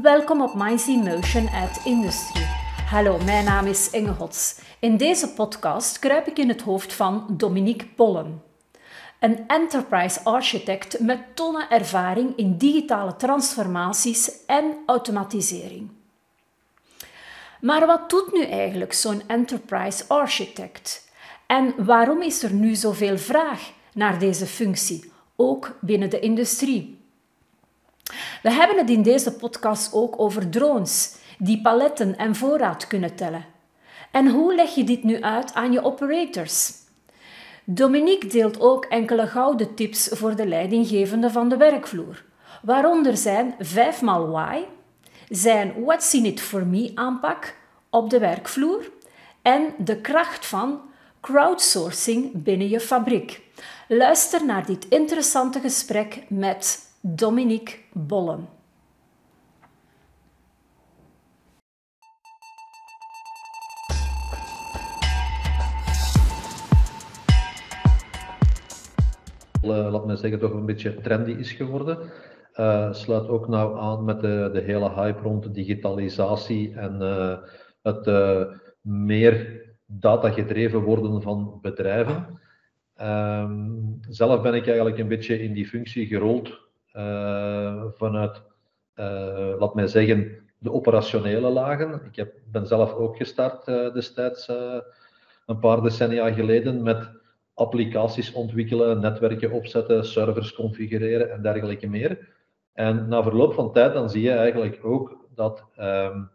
Welkom op Minds in Motion at Industry. Hallo, mijn naam is Inge Hots. In deze podcast kruip ik in het hoofd van Dominique Pollen. Een enterprise architect met tonnen ervaring in digitale transformaties en automatisering. Maar wat doet nu eigenlijk zo'n enterprise architect? En waarom is er nu zoveel vraag naar deze functie, ook binnen de industrie? We hebben het in deze podcast ook over drones die paletten en voorraad kunnen tellen. En hoe leg je dit nu uit aan je operators? Dominique deelt ook enkele gouden tips voor de leidinggevende van de werkvloer, waaronder zijn 5x why, zijn What's in it for me aanpak op de werkvloer en de kracht van crowdsourcing binnen je fabriek. Luister naar dit interessante gesprek met Dominique Bollen. Eh, laat me zeggen, toch een beetje trendy is geworden. Uh, sluit ook nou aan met de, de hele hype rond digitalisatie en uh, het uh, meer datagedreven worden van bedrijven. Um, zelf ben ik eigenlijk een beetje in die functie gerold vanuit, laat mij zeggen, de operationele lagen. Ik heb, ben zelf ook gestart destijds, een paar decennia geleden, met applicaties ontwikkelen, netwerken opzetten, servers configureren en dergelijke meer. En na verloop van tijd dan zie je eigenlijk ook dat um,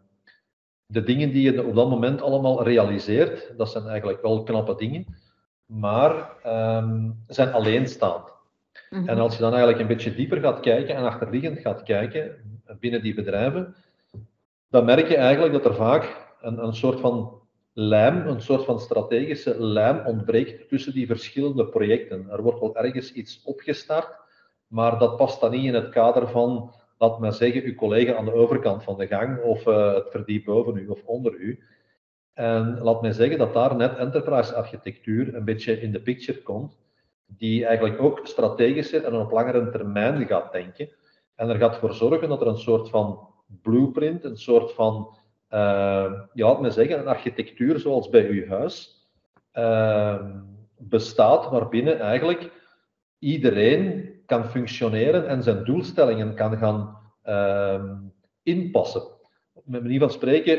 de dingen die je op dat moment allemaal realiseert, dat zijn eigenlijk wel knappe dingen, maar um, zijn alleenstaand. -hmm. En als je dan eigenlijk een beetje dieper gaat kijken en achterliggend gaat kijken binnen die bedrijven, dan merk je eigenlijk dat er vaak een, een soort van lijm, een soort van strategische lijm ontbreekt tussen die verschillende projecten. Er wordt wel ergens iets opgestart, maar dat past dan niet in het kader van, laat maar zeggen, uw collega aan de overkant van de gang of uh, het verdiep boven u of onder u. En laat mij zeggen dat daar net enterprise architectuur een beetje in de picture komt, die eigenlijk ook strategischer en op langere termijn gaat denken. En er gaat voor zorgen dat er een soort van blueprint, een soort van uh, ja, laat me zeggen, een architectuur zoals bij uw huis uh, bestaat, waarbinnen eigenlijk iedereen kan functioneren en zijn doelstellingen kan gaan uh, inpassen. Met manier van spreken,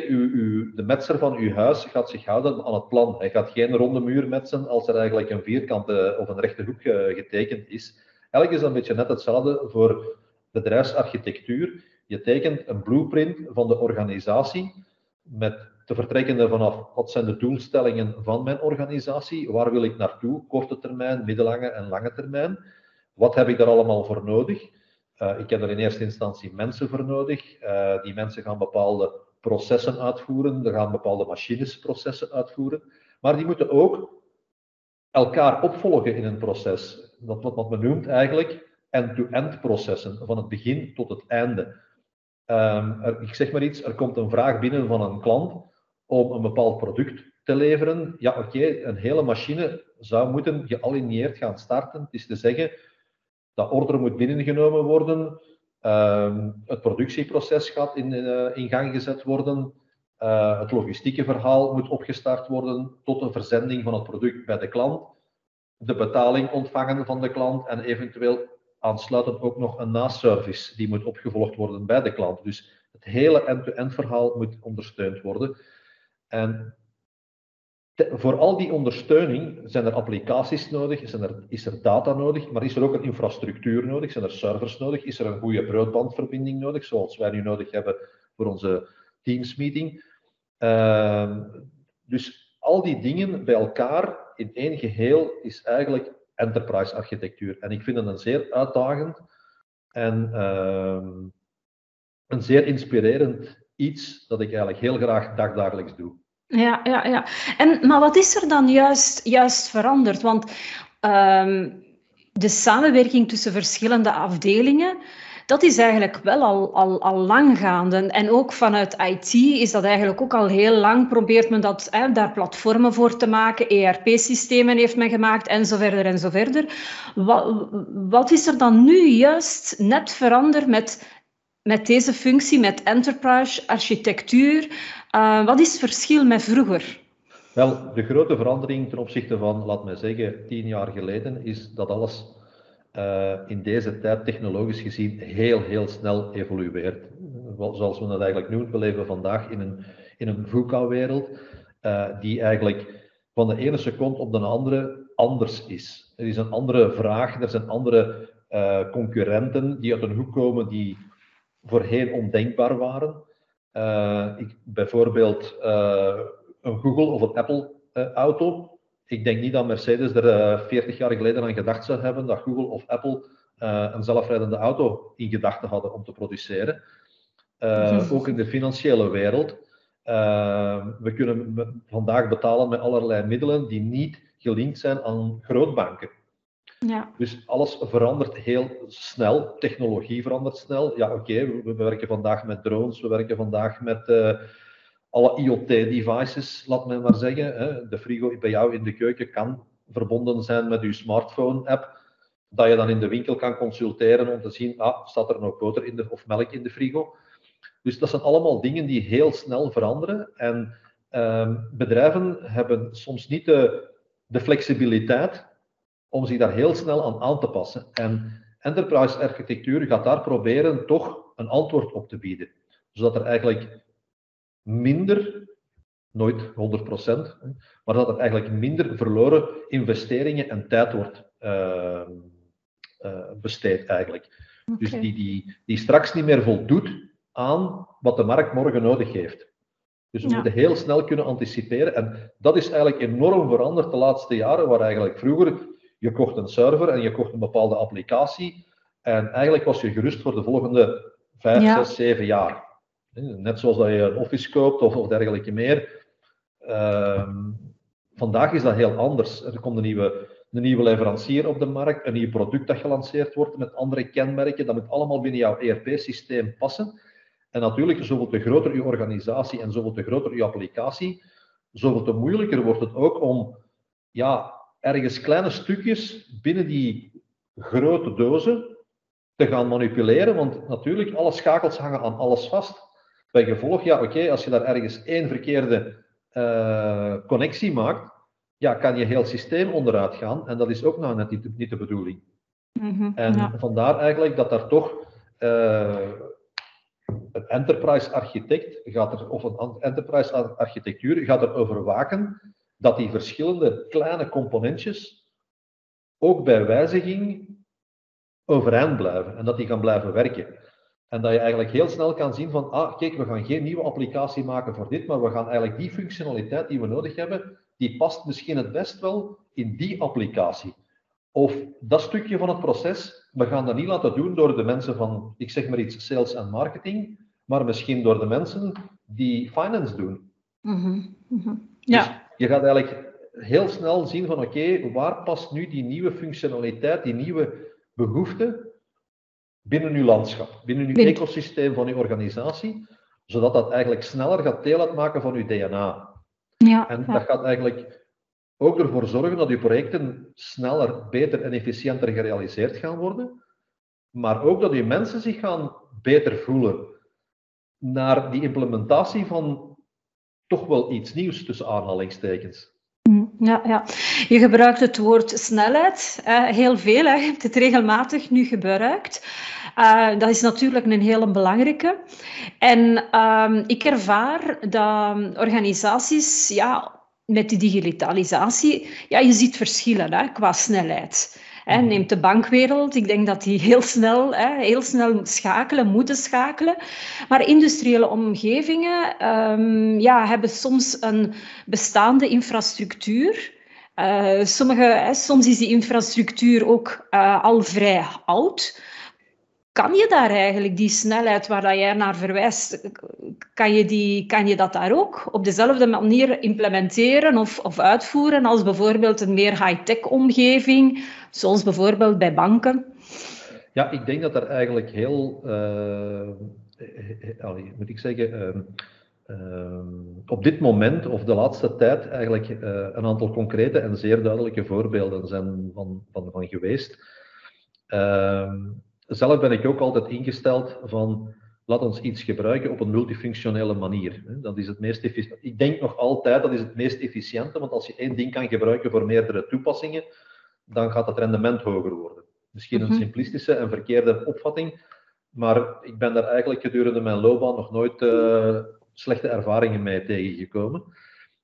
de metser van uw huis gaat zich houden aan het plan. Hij gaat geen ronde muur metsen als er eigenlijk een vierkante of een rechte hoek eh, getekend is. Eigenlijk is een beetje net hetzelfde voor bedrijfsarchitectuur. Je tekent een blueprint van de organisatie met te vertrekken vanaf wat zijn de doelstellingen van mijn organisatie, waar wil ik naartoe, korte termijn, middellange en lange termijn, wat heb ik daar allemaal voor nodig. Uh, ik heb er in eerste instantie mensen voor nodig. Uh, die mensen gaan bepaalde processen uitvoeren, er gaan bepaalde machines processen uitvoeren, maar die moeten ook elkaar opvolgen in een proces. Dat wat, wat men noemt eigenlijk end-to-end processen, van het begin tot het einde. Er, ik zeg maar iets, er komt een vraag binnen van een klant om een bepaald product te leveren. Ja, oké, een hele machine zou moeten gealineerd gaan starten. Het is te zeggen, dat order moet binnengenomen worden, um, het productieproces gaat in, uh, in gang gezet worden, uh, het logistieke verhaal moet opgestart worden tot de verzending van het product bij de klant, de betaling ontvangen van de klant en eventueel aansluitend ook nog een naservice die moet opgevolgd worden bij de klant. Dus het hele end-to-end verhaal moet ondersteund worden. En voor al die ondersteuning zijn er applicaties nodig, zijn er, is er data nodig, maar is er ook een infrastructuur nodig, zijn er servers nodig, is er een goede broadbandverbinding nodig, zoals wij nu nodig hebben voor onze Teams-meeting. Uh, dus al die dingen bij elkaar in één geheel is eigenlijk enterprise architectuur. En ik vind het een zeer uitdagend en uh, een zeer inspirerend iets dat ik eigenlijk heel graag dagdagelijks doe. Ja, ja, ja. En, maar wat is er dan juist, juist veranderd? Want um, de samenwerking tussen verschillende afdelingen, dat is eigenlijk wel al, al, al lang gaande. En ook vanuit IT is dat eigenlijk ook al heel lang. Probeert men dat, hè, daar platformen voor te maken. ERP-systemen heeft men gemaakt en zo verder en zo verder. Wat, wat is er dan nu juist net veranderd met met deze functie, met enterprise architectuur. Uh, wat is het verschil met vroeger? Wel, de grote verandering ten opzichte van, laat mij zeggen, tien jaar geleden, is dat alles uh, in deze tijd technologisch gezien heel, heel snel evolueert. Zoals we dat eigenlijk noemen, we leven vandaag in een, in een VUCA-wereld, uh, die eigenlijk van de ene seconde op de andere anders is. Er is een andere vraag, er zijn andere concurrenten die uit een hoek komen die voorheen ondenkbaar waren. Uh, ik, bijvoorbeeld uh, een Google of een Apple-auto. ik denk niet dat Mercedes er 40 jaar geleden aan gedacht zou hebben dat Google of Apple een zelfrijdende auto in gedachten hadden om te produceren. ook in de financiële wereld. we kunnen vandaag betalen met allerlei middelen die niet gelinkt zijn aan grootbanken. Ja. Dus alles verandert heel snel, technologie verandert snel. Ja, oké, we, werken vandaag met drones, we werken vandaag met uh, alle IoT-devices, laat me maar zeggen. Hè. De frigo bij jou in de keuken kan verbonden zijn met uw smartphone-app, dat je dan in de winkel kan consulteren om te zien, ah, staat er nog boter in de, of melk in de frigo? Dus dat zijn allemaal dingen die heel snel veranderen. En uh, bedrijven hebben soms niet de, de flexibiliteit om zich daar heel snel aan aan te passen. En enterprise architectuur gaat daar proberen toch een antwoord op te bieden. Zodat er eigenlijk minder, nooit 100%, maar dat er eigenlijk minder verloren investeringen en tijd wordt uh, uh, besteed eigenlijk. Dus die, die, die straks niet meer voldoet aan wat de markt morgen nodig heeft. Dus we moeten heel snel kunnen anticiperen. En dat is eigenlijk enorm veranderd de laatste jaren, waar eigenlijk vroeger je kocht een server en je kocht een bepaalde applicatie. En eigenlijk was je gerust voor de volgende 5, 6, 7 jaar. Net zoals dat je een office koopt of, of dergelijke meer. Uh, vandaag is dat heel anders. Er komt een nieuwe, een nieuwe leverancier op de markt, een nieuw product dat gelanceerd wordt met andere kenmerken. Dat moet allemaal binnen jouw ERP-systeem passen. En natuurlijk, zoveel te groter je organisatie en zoveel te groter je applicatie, zoveel te moeilijker wordt het ook om ja, ergens kleine stukjes binnen die grote dozen te gaan manipuleren, want natuurlijk, alle schakels hangen aan alles vast. Bij gevolg, ja, oké, als je daar ergens één verkeerde uh, connectie maakt, ja, kan je heel systeem onderuit gaan en dat is ook nou net niet, niet de bedoeling. Mm -hmm, en ja. vandaar eigenlijk dat daar toch uh, een enterprise architect gaat er, of een enterprise architectuur gaat er over waken dat die verschillende kleine componentjes ook bij wijziging overeind blijven en dat die gaan blijven werken. En dat je eigenlijk heel snel kan zien van, ah, kijk, we gaan geen nieuwe applicatie maken voor dit, maar we gaan eigenlijk die functionaliteit die we nodig hebben, die past misschien het best wel in die applicatie. Of dat stukje van het proces, we gaan dat niet laten doen door de mensen van, ik zeg maar iets, sales en marketing, maar misschien door de mensen die finance doen. Mm -hmm. Ja. Dus je gaat eigenlijk heel snel zien van oké, waar past nu die nieuwe functionaliteit, die nieuwe behoefte binnen uw landschap, binnen uw ecosysteem van uw organisatie, zodat dat eigenlijk sneller gaat deel uitmaken van uw DNA. Ja, en dat gaat eigenlijk ook ervoor zorgen dat uw projecten sneller, beter en efficiënter gerealiseerd gaan worden, maar ook dat uw mensen zich gaan beter voelen naar die implementatie van toch wel iets nieuws tussen aanhalingstekens. Mm, ja, ja, je gebruikt het woord snelheid heel veel. Hè. Je hebt het regelmatig nu gebruikt. Uh, dat is natuurlijk een hele belangrijke. En uh, ik ervaar dat organisaties ja, met die digitalisatie, ja, je ziet verschillen hè, qua snelheid. Hè, neemt de bankwereld, ik denk dat die heel snel, hè, heel snel schakelen, moeten schakelen. Maar industriële omgevingen um, ja, hebben soms een bestaande infrastructuur. Uh, sommige, hè, soms is die infrastructuur ook uh, al vrij oud kan je daar eigenlijk die snelheid waar dat jij naar verwijst, kan je, die, kan je dat daar ook op dezelfde manier implementeren of, of uitvoeren als bijvoorbeeld een meer high-tech omgeving, zoals bijvoorbeeld bij banken? Ja, ik denk dat er eigenlijk heel, uh, moet ik zeggen, uh, uh, op dit moment of de laatste tijd eigenlijk een aantal concrete en zeer duidelijke voorbeelden zijn van, van, van geweest. Zelf ben ik ook altijd ingesteld van laat ons iets gebruiken op een multifunctionele manier. Dat is het meest efficiënt. Ik denk nog altijd dat is het meest efficiënte, want als je één ding kan gebruiken voor meerdere toepassingen, dan gaat het rendement hoger worden. Misschien een mhm. simplistische en verkeerde opvatting, maar ik ben daar eigenlijk gedurende mijn loopbaan nog nooit uh, slechte ervaringen mee tegengekomen.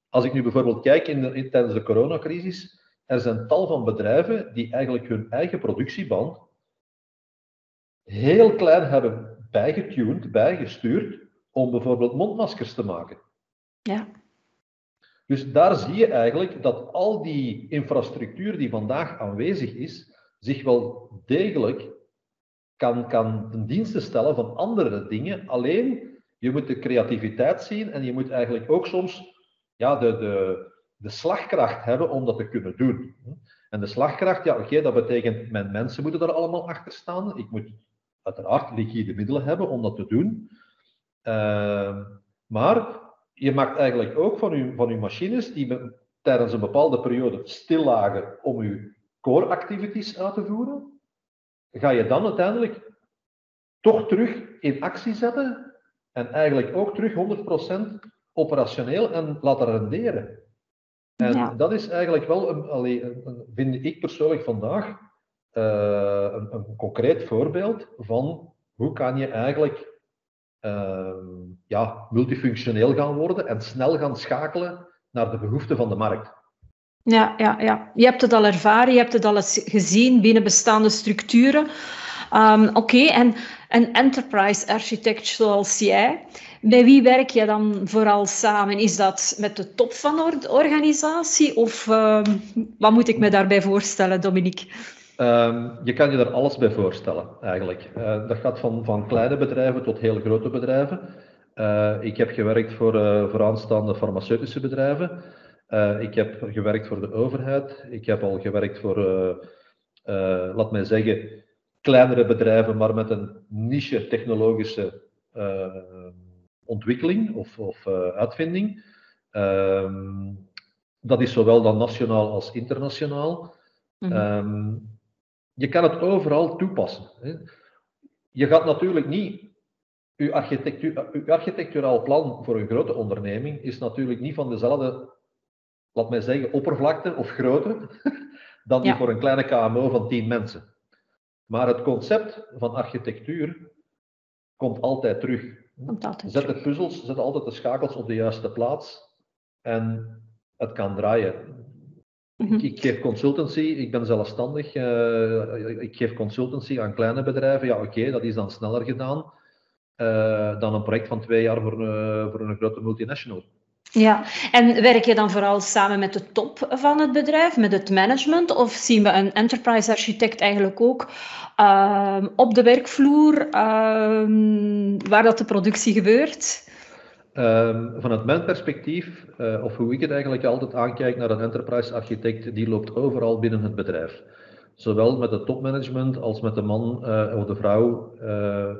Als ik nu bijvoorbeeld kijk in de, tijdens de coronacrisis, er zijn tal van bedrijven die eigenlijk hun eigen productieband heel klein hebben bijgetuned, bijgestuurd, om bijvoorbeeld mondmaskers te maken. Ja. Dus daar zie je eigenlijk dat al die infrastructuur die vandaag aanwezig is, zich wel degelijk kan, kan ten dienste stellen van andere dingen. Alleen, je moet de creativiteit zien en je moet eigenlijk ook soms ja, de, de, de slagkracht hebben om dat te kunnen doen. En de slagkracht, ja oké, dat betekent, mijn mensen moeten er allemaal achter staan. Ik moet uiteraard liquide middelen hebben om dat te doen. Uh, maar je maakt eigenlijk ook van je, van uw machines die tijdens een bepaalde periode stil lagen om je core activities uit te voeren, ga je dan uiteindelijk toch terug in actie zetten en eigenlijk ook terug 100% operationeel en laten renderen. En dat is eigenlijk wel, een, een, vind ik persoonlijk vandaag, uh, een, concreet voorbeeld van hoe kan je eigenlijk uh, ja, multifunctioneel gaan worden en snel gaan schakelen naar de behoeften van de markt. Ja, ja, ja. Je hebt het al ervaren, je hebt het al eens gezien binnen bestaande structuren. Um, Oké, en een enterprise architect zoals jij, bij wie werk je dan vooral samen? Is dat met de top van de organisatie of uh, wat moet ik me daarbij voorstellen, Dominique? Um, je kan je daar alles bij voorstellen, eigenlijk. Uh, dat gaat van, van kleine bedrijven tot heel grote bedrijven. Uh, ik heb gewerkt voor uh, vooraanstaande farmaceutische bedrijven. ik heb gewerkt voor de overheid. Ik heb al gewerkt voor, laat mij zeggen, kleinere bedrijven, maar met een niche technologische ontwikkeling of, of uitvinding. Ehm, dat is zowel dan nationaal als internationaal. -hmm je kan het overal toepassen. Je gaat natuurlijk niet. Uw, architectuur, uw architecturaal plan voor een grote onderneming is natuurlijk niet van dezelfde, laat mij zeggen, oppervlakte of grootte dan die voor een kleine KMO van 10 mensen. Maar het concept van architectuur komt altijd terug. zet de puzzels, zet altijd de schakels op de juiste plaats en het kan draaien. Mhm. Ik, geef consultancy, ik ben zelfstandig. Uh, ik geef consultancy aan kleine bedrijven. Ja, oké, dat is dan sneller gedaan uh, dan een project van twee jaar voor, uh, voor een grote multinational. Ja, en werk je dan vooral samen met de top van het bedrijf, met het management? Of zien we een enterprise architect eigenlijk ook ehm, op de werkvloer ehm, waar dat de productie gebeurt? Um, vanuit mijn perspectief, uh, of hoe ik het eigenlijk altijd aankijk naar een enterprise architect, die loopt overal binnen het bedrijf. Zowel met het topmanagement als met de man uh, of de vrouw uh,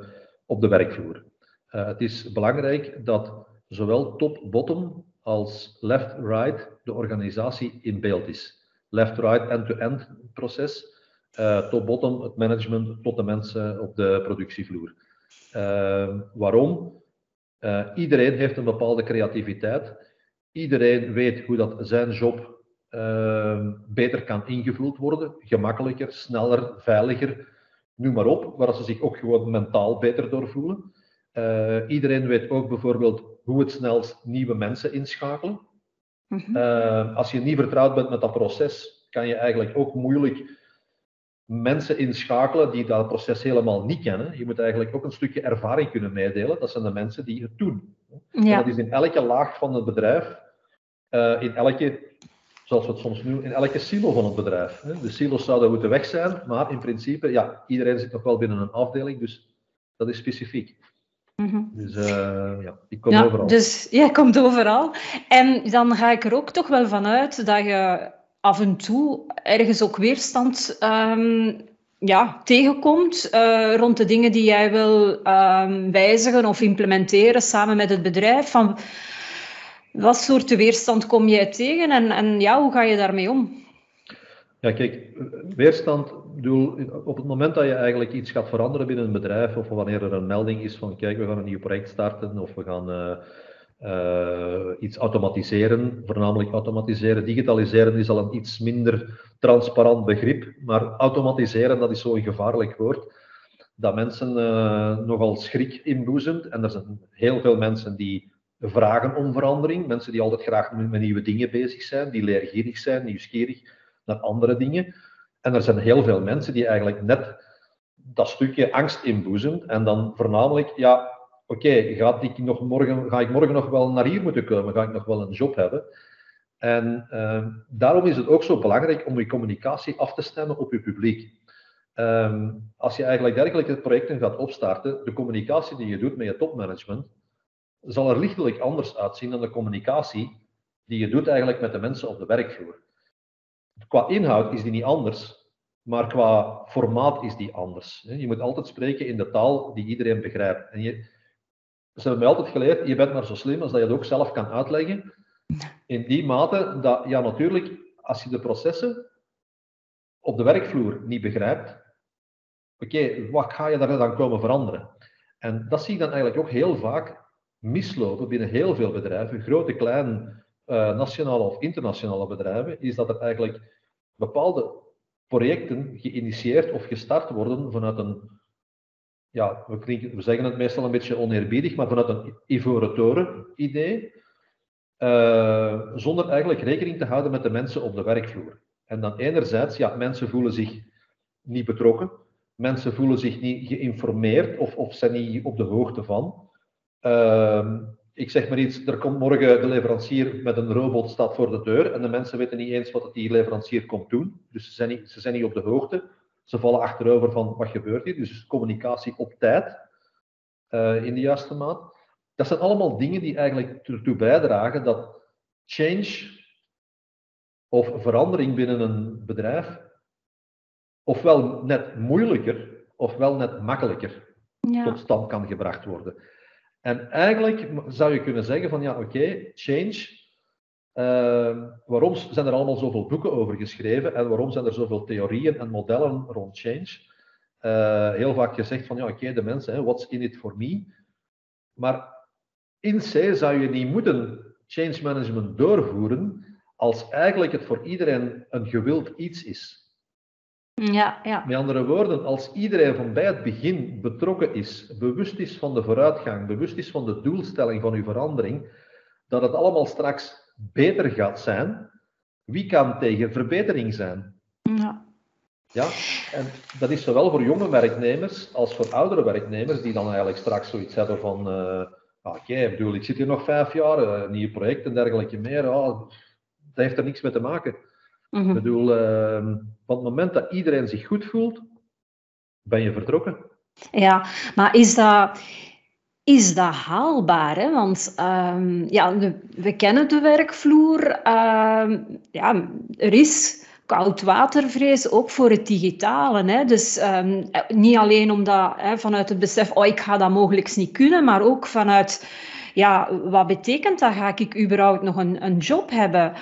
op de werkvloer. het is belangrijk dat zowel top-bottom als left-right de organisatie in beeld is. Left-right end-to-end proces, top-bottom het management tot de mensen op de productievloer. Ehm, waarom? Uh, iedereen heeft een bepaalde creativiteit. Iedereen weet hoe dat zijn job uh, beter kan ingevuld worden. Gemakkelijker, sneller, veiliger. Noem maar op, waar ze zich ook gewoon mentaal beter door voelen. Uh, iedereen weet ook bijvoorbeeld hoe het snelst nieuwe mensen inschakelen. Mm -hmm. als je niet vertrouwd bent met dat proces, kan je eigenlijk ook moeilijk mensen inschakelen die dat proces helemaal niet kennen. Je moet eigenlijk ook een stukje ervaring kunnen meedelen. Dat zijn de mensen die het doen. Ja. dat is in elke laag van het bedrijf, uh, in elke, zoals we het soms noemen, in elke silo van het bedrijf. De silos zouden moeten weg zijn, maar in principe, ja, iedereen zit nog wel binnen een afdeling, dus dat is specifiek. Mm -hmm. Dus uh, ja, ik kom ja, overal. Dus jij komt overal. En dan ga ik er ook toch wel vanuit dat je af en toe ergens ook weerstand um, ja, tegenkomt uh, rond de dingen die jij wil um, wijzigen of implementeren samen met het bedrijf. Van wat soort weerstand kom jij tegen en, en ja, hoe ga je daarmee om? Ja, kijk, weerstand, op het moment dat je eigenlijk iets gaat veranderen binnen een bedrijf, of wanneer er een melding is van, kijk, we gaan een nieuw project starten, of we gaan uh, iets automatiseren, voornamelijk automatiseren. Digitaliseren is al een iets minder transparant begrip, maar automatiseren, dat is zo'n gevaarlijk woord, dat mensen uh, nogal schrik inboezemt. En er zijn heel veel mensen die vragen om verandering, mensen die altijd graag met nieuwe dingen bezig zijn, die leergierig zijn, nieuwsgierig naar andere dingen. En er zijn heel veel mensen die eigenlijk net dat stukje angst inboezemt en dan voornamelijk, ja, oké, ga, ik nog morgen, ga ik morgen nog wel naar hier moeten komen? Ga ik nog wel een job hebben? En uh, daarom is het ook zo belangrijk om je communicatie af te stemmen op je publiek. Um, als je eigenlijk dergelijke projecten gaat opstarten, de communicatie die je doet met je topmanagement, zal er lichtelijk anders uitzien dan de communicatie die je doet eigenlijk met de mensen op de werkvloer. Qua inhoud is die niet anders, maar qua formaat is die anders. Je moet altijd spreken in de taal die iedereen begrijpt. En je, ze hebben mij altijd geleerd, je bent maar zo slim als dat je het ook zelf kan uitleggen. In die mate dat, ja natuurlijk, als je de processen op de werkvloer niet begrijpt, oké, wat ga je daar dan komen veranderen? En dat zie ik dan eigenlijk ook heel vaak mislopen binnen heel veel bedrijven, grote, kleine, uh, nationale of internationale bedrijven, is dat er eigenlijk bepaalde projecten geïnitieerd of gestart worden vanuit een ja, we, klinken, we zeggen het meestal een beetje oneerbiedig, maar vanuit een ivoren toren idee, uh, zonder eigenlijk rekening te houden met de mensen op de werkvloer. En dan enerzijds, ja, mensen voelen zich niet betrokken, mensen voelen zich niet geïnformeerd of, of zijn niet op de hoogte van. Uh, ik zeg maar iets, er komt morgen de leverancier met een robot staat voor de deur en de mensen weten niet eens wat die leverancier komt doen. Dus ze zijn niet, ze zijn niet op de hoogte. Ze vallen achterover van wat gebeurt hier. Dus communicatie op tijd, uh, in de juiste maat. Dat zijn allemaal dingen die eigenlijk ertoe bijdragen dat change of verandering binnen een bedrijf ofwel net moeilijker ofwel net makkelijker ja. tot stand kan gebracht worden. En eigenlijk zou je kunnen zeggen van ja, oké, okay, change Uh, waarom zijn er allemaal zoveel boeken over geschreven en waarom zijn er zoveel theorieën en modellen rond change? Uh, heel vaak gezegd van ja, oké, de mensen, what's in it for me? Maar in C zou je niet moeten change management doorvoeren als eigenlijk het voor iedereen een gewild iets is. Ja, ja. Met andere woorden, als iedereen van bij het begin betrokken is, bewust is van de vooruitgang, bewust is van de doelstelling van uw verandering, dat het allemaal straks beter gaat zijn, wie kan tegen verbetering zijn? Ja. Ja, en dat is zowel voor jonge werknemers als voor oudere werknemers die dan eigenlijk straks zoiets hebben van, uh, oké, okay, bedoel, ik zit hier nog vijf jaar, uh, nieuwe projecten en dergelijke meer, oh, dat heeft er niks mee te maken. Mm -hmm. Ik bedoel, uh, op het moment dat iedereen zich goed voelt, ben je vertrokken. Ja, maar is dat, is dat haalbaar? Hè? Want um, ja, we, kennen de werkvloer. Uh, ja, er is koudwatervrees ook voor het digitale. Hè? Dus um, niet alleen omdat hè, vanuit het besef, oh, ik ga dat mogelijk niet kunnen, maar ook vanuit ja, wat betekent dat? Ga ik überhaupt nog een, een job hebben?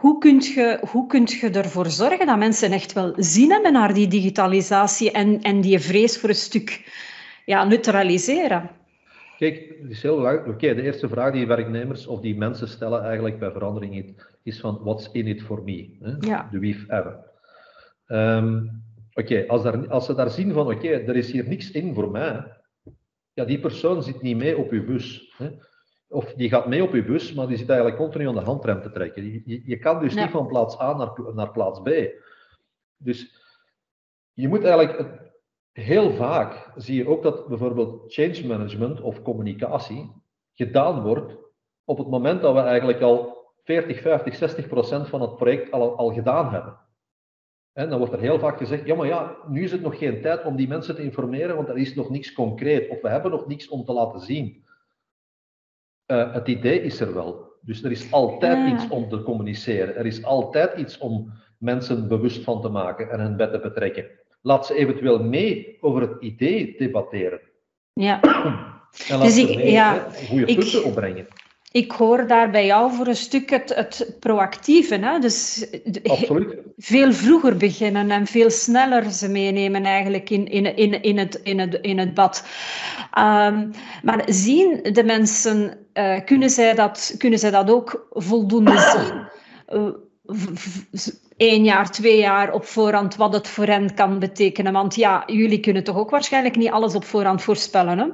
Hoe, kun je, hoe kun je ervoor zorgen dat mensen echt wel zin hebben naar die digitalisatie en, en die vrees voor een stuk ja, neutraliseren? Kijk, het is heel belangrijk. Oké, de eerste vraag die werknemers of die mensen stellen eigenlijk bij verandering is van what's in it for me? Hè? Ja. De we've ever. Um, oké, als, als, ze daar zien van oké, er is hier niks in voor mij, ja, die persoon zit niet mee op uw bus. Hè? Of die gaat mee op uw bus, maar die zit eigenlijk continu aan de handrem te trekken. Je, je kan dus niet van plaats A naar, naar plaats B. Dus je moet eigenlijk heel vaak zie je ook dat bijvoorbeeld change management of communicatie gedaan wordt op het moment dat we eigenlijk al 40, 50, 60 procent van het project al, al gedaan hebben. En dan wordt er heel vaak gezegd, ja maar ja, nu is het nog geen tijd om die mensen te informeren, want er is nog niks concreet of we hebben nog niks om te laten zien. Uh, het idee is er wel. Dus er is altijd ja. iets om te communiceren. Er is altijd iets om mensen bewust van te maken en hen bij te betrekken laat ze eventueel mee over het idee debatteren. Ja. En laat dus mee ja, goede punten ik, opbrengen. ik hoor daar bij jou voor een stuk het, het proactieve. Hè? Dus Absoluut. veel vroeger beginnen en veel sneller ze meenemen eigenlijk in, in, in, in, het, in, het, in het bad. Um, maar zien de mensen, uh, kunnen, zij dat, kunnen zij dat ook voldoende zien? Één jaar, twee jaar op voorhand wat het voor hen kan betekenen. Want ja, jullie kunnen toch ook waarschijnlijk niet alles op voorhand voorspellen. Hè?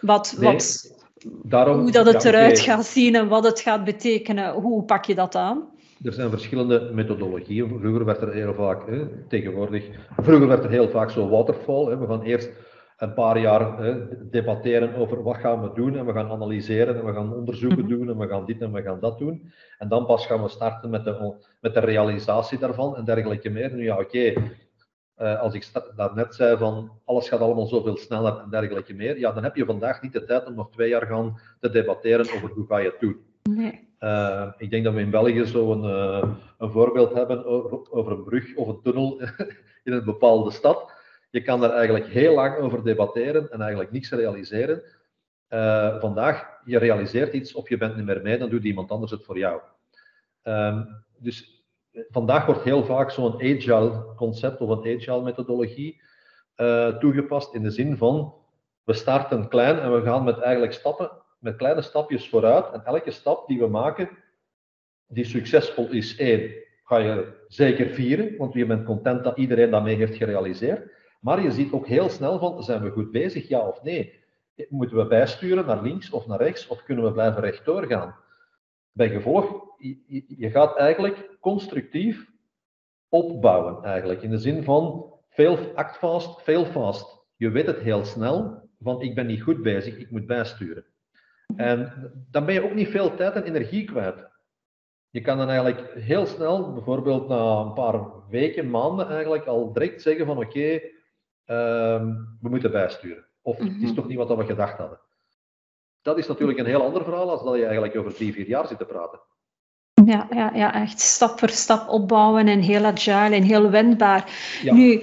Wat, nee, wat, daarom, hoe dat het ja, eruit okay. gaat zien en wat het gaat betekenen. Hoe pak je dat aan? Er zijn verschillende methodologieën. Vroeger werd er heel vaak, hè, tegenwoordig, vroeger werd er heel vaak zo waterfall. Hè. We gaan eerst een paar jaar debatteren over wat gaan we doen en we gaan analyseren en we gaan onderzoeken Mhm. doen en we gaan dit en we gaan dat doen. En dan pas gaan we starten met de, met de realisatie daarvan en dergelijke meer. Nu ja, oké, eh, als ik daarnet zei van alles gaat allemaal zoveel sneller en dergelijke meer, ja, dan heb je vandaag niet de tijd om nog twee jaar gaan te debatteren over hoe ga je het doen. Nee. Eh, ik denk dat we in België zo een, eh, een voorbeeld hebben over, over een brug of een tunnel in een bepaalde stad. Je kan daar eigenlijk heel lang over debatteren en eigenlijk niks realiseren. Eh, vandaag, je realiseert iets of je bent niet meer mee, dan doet iemand anders het voor jou. Ehm, dus eh, vandaag wordt heel vaak zo'n agile concept of een agile methodologie eh, toegepast in de zin van we starten klein en we gaan met eigenlijk stappen, met kleine stapjes vooruit. En elke stap die we maken, die succesvol is, één, ga je zeker vieren, want je bent content dat iedereen dat mee heeft gerealiseerd. Maar je ziet ook heel snel van, zijn we goed bezig, ja of nee? Moeten we bijsturen naar links of naar rechts, of kunnen we blijven rechtdoor gaan? Bij gevolg, je, gaat eigenlijk constructief opbouwen, eigenlijk. In de zin van, veel act fast, fail fast. Je weet het heel snel, van ik ben niet goed bezig, ik moet bijsturen. En dan ben je ook niet veel tijd en energie kwijt. Je kan dan eigenlijk heel snel, bijvoorbeeld na een paar weken, maanden, eigenlijk al direct zeggen van oké, ehm, we moeten bijsturen. Of het is Mhm. toch niet wat we gedacht hadden. Dat is natuurlijk een heel ander verhaal als dat je eigenlijk over drie, vier jaar zit te praten. Ja, ja, ja, echt stap voor stap opbouwen en heel agile en heel wendbaar. Ja. Nu,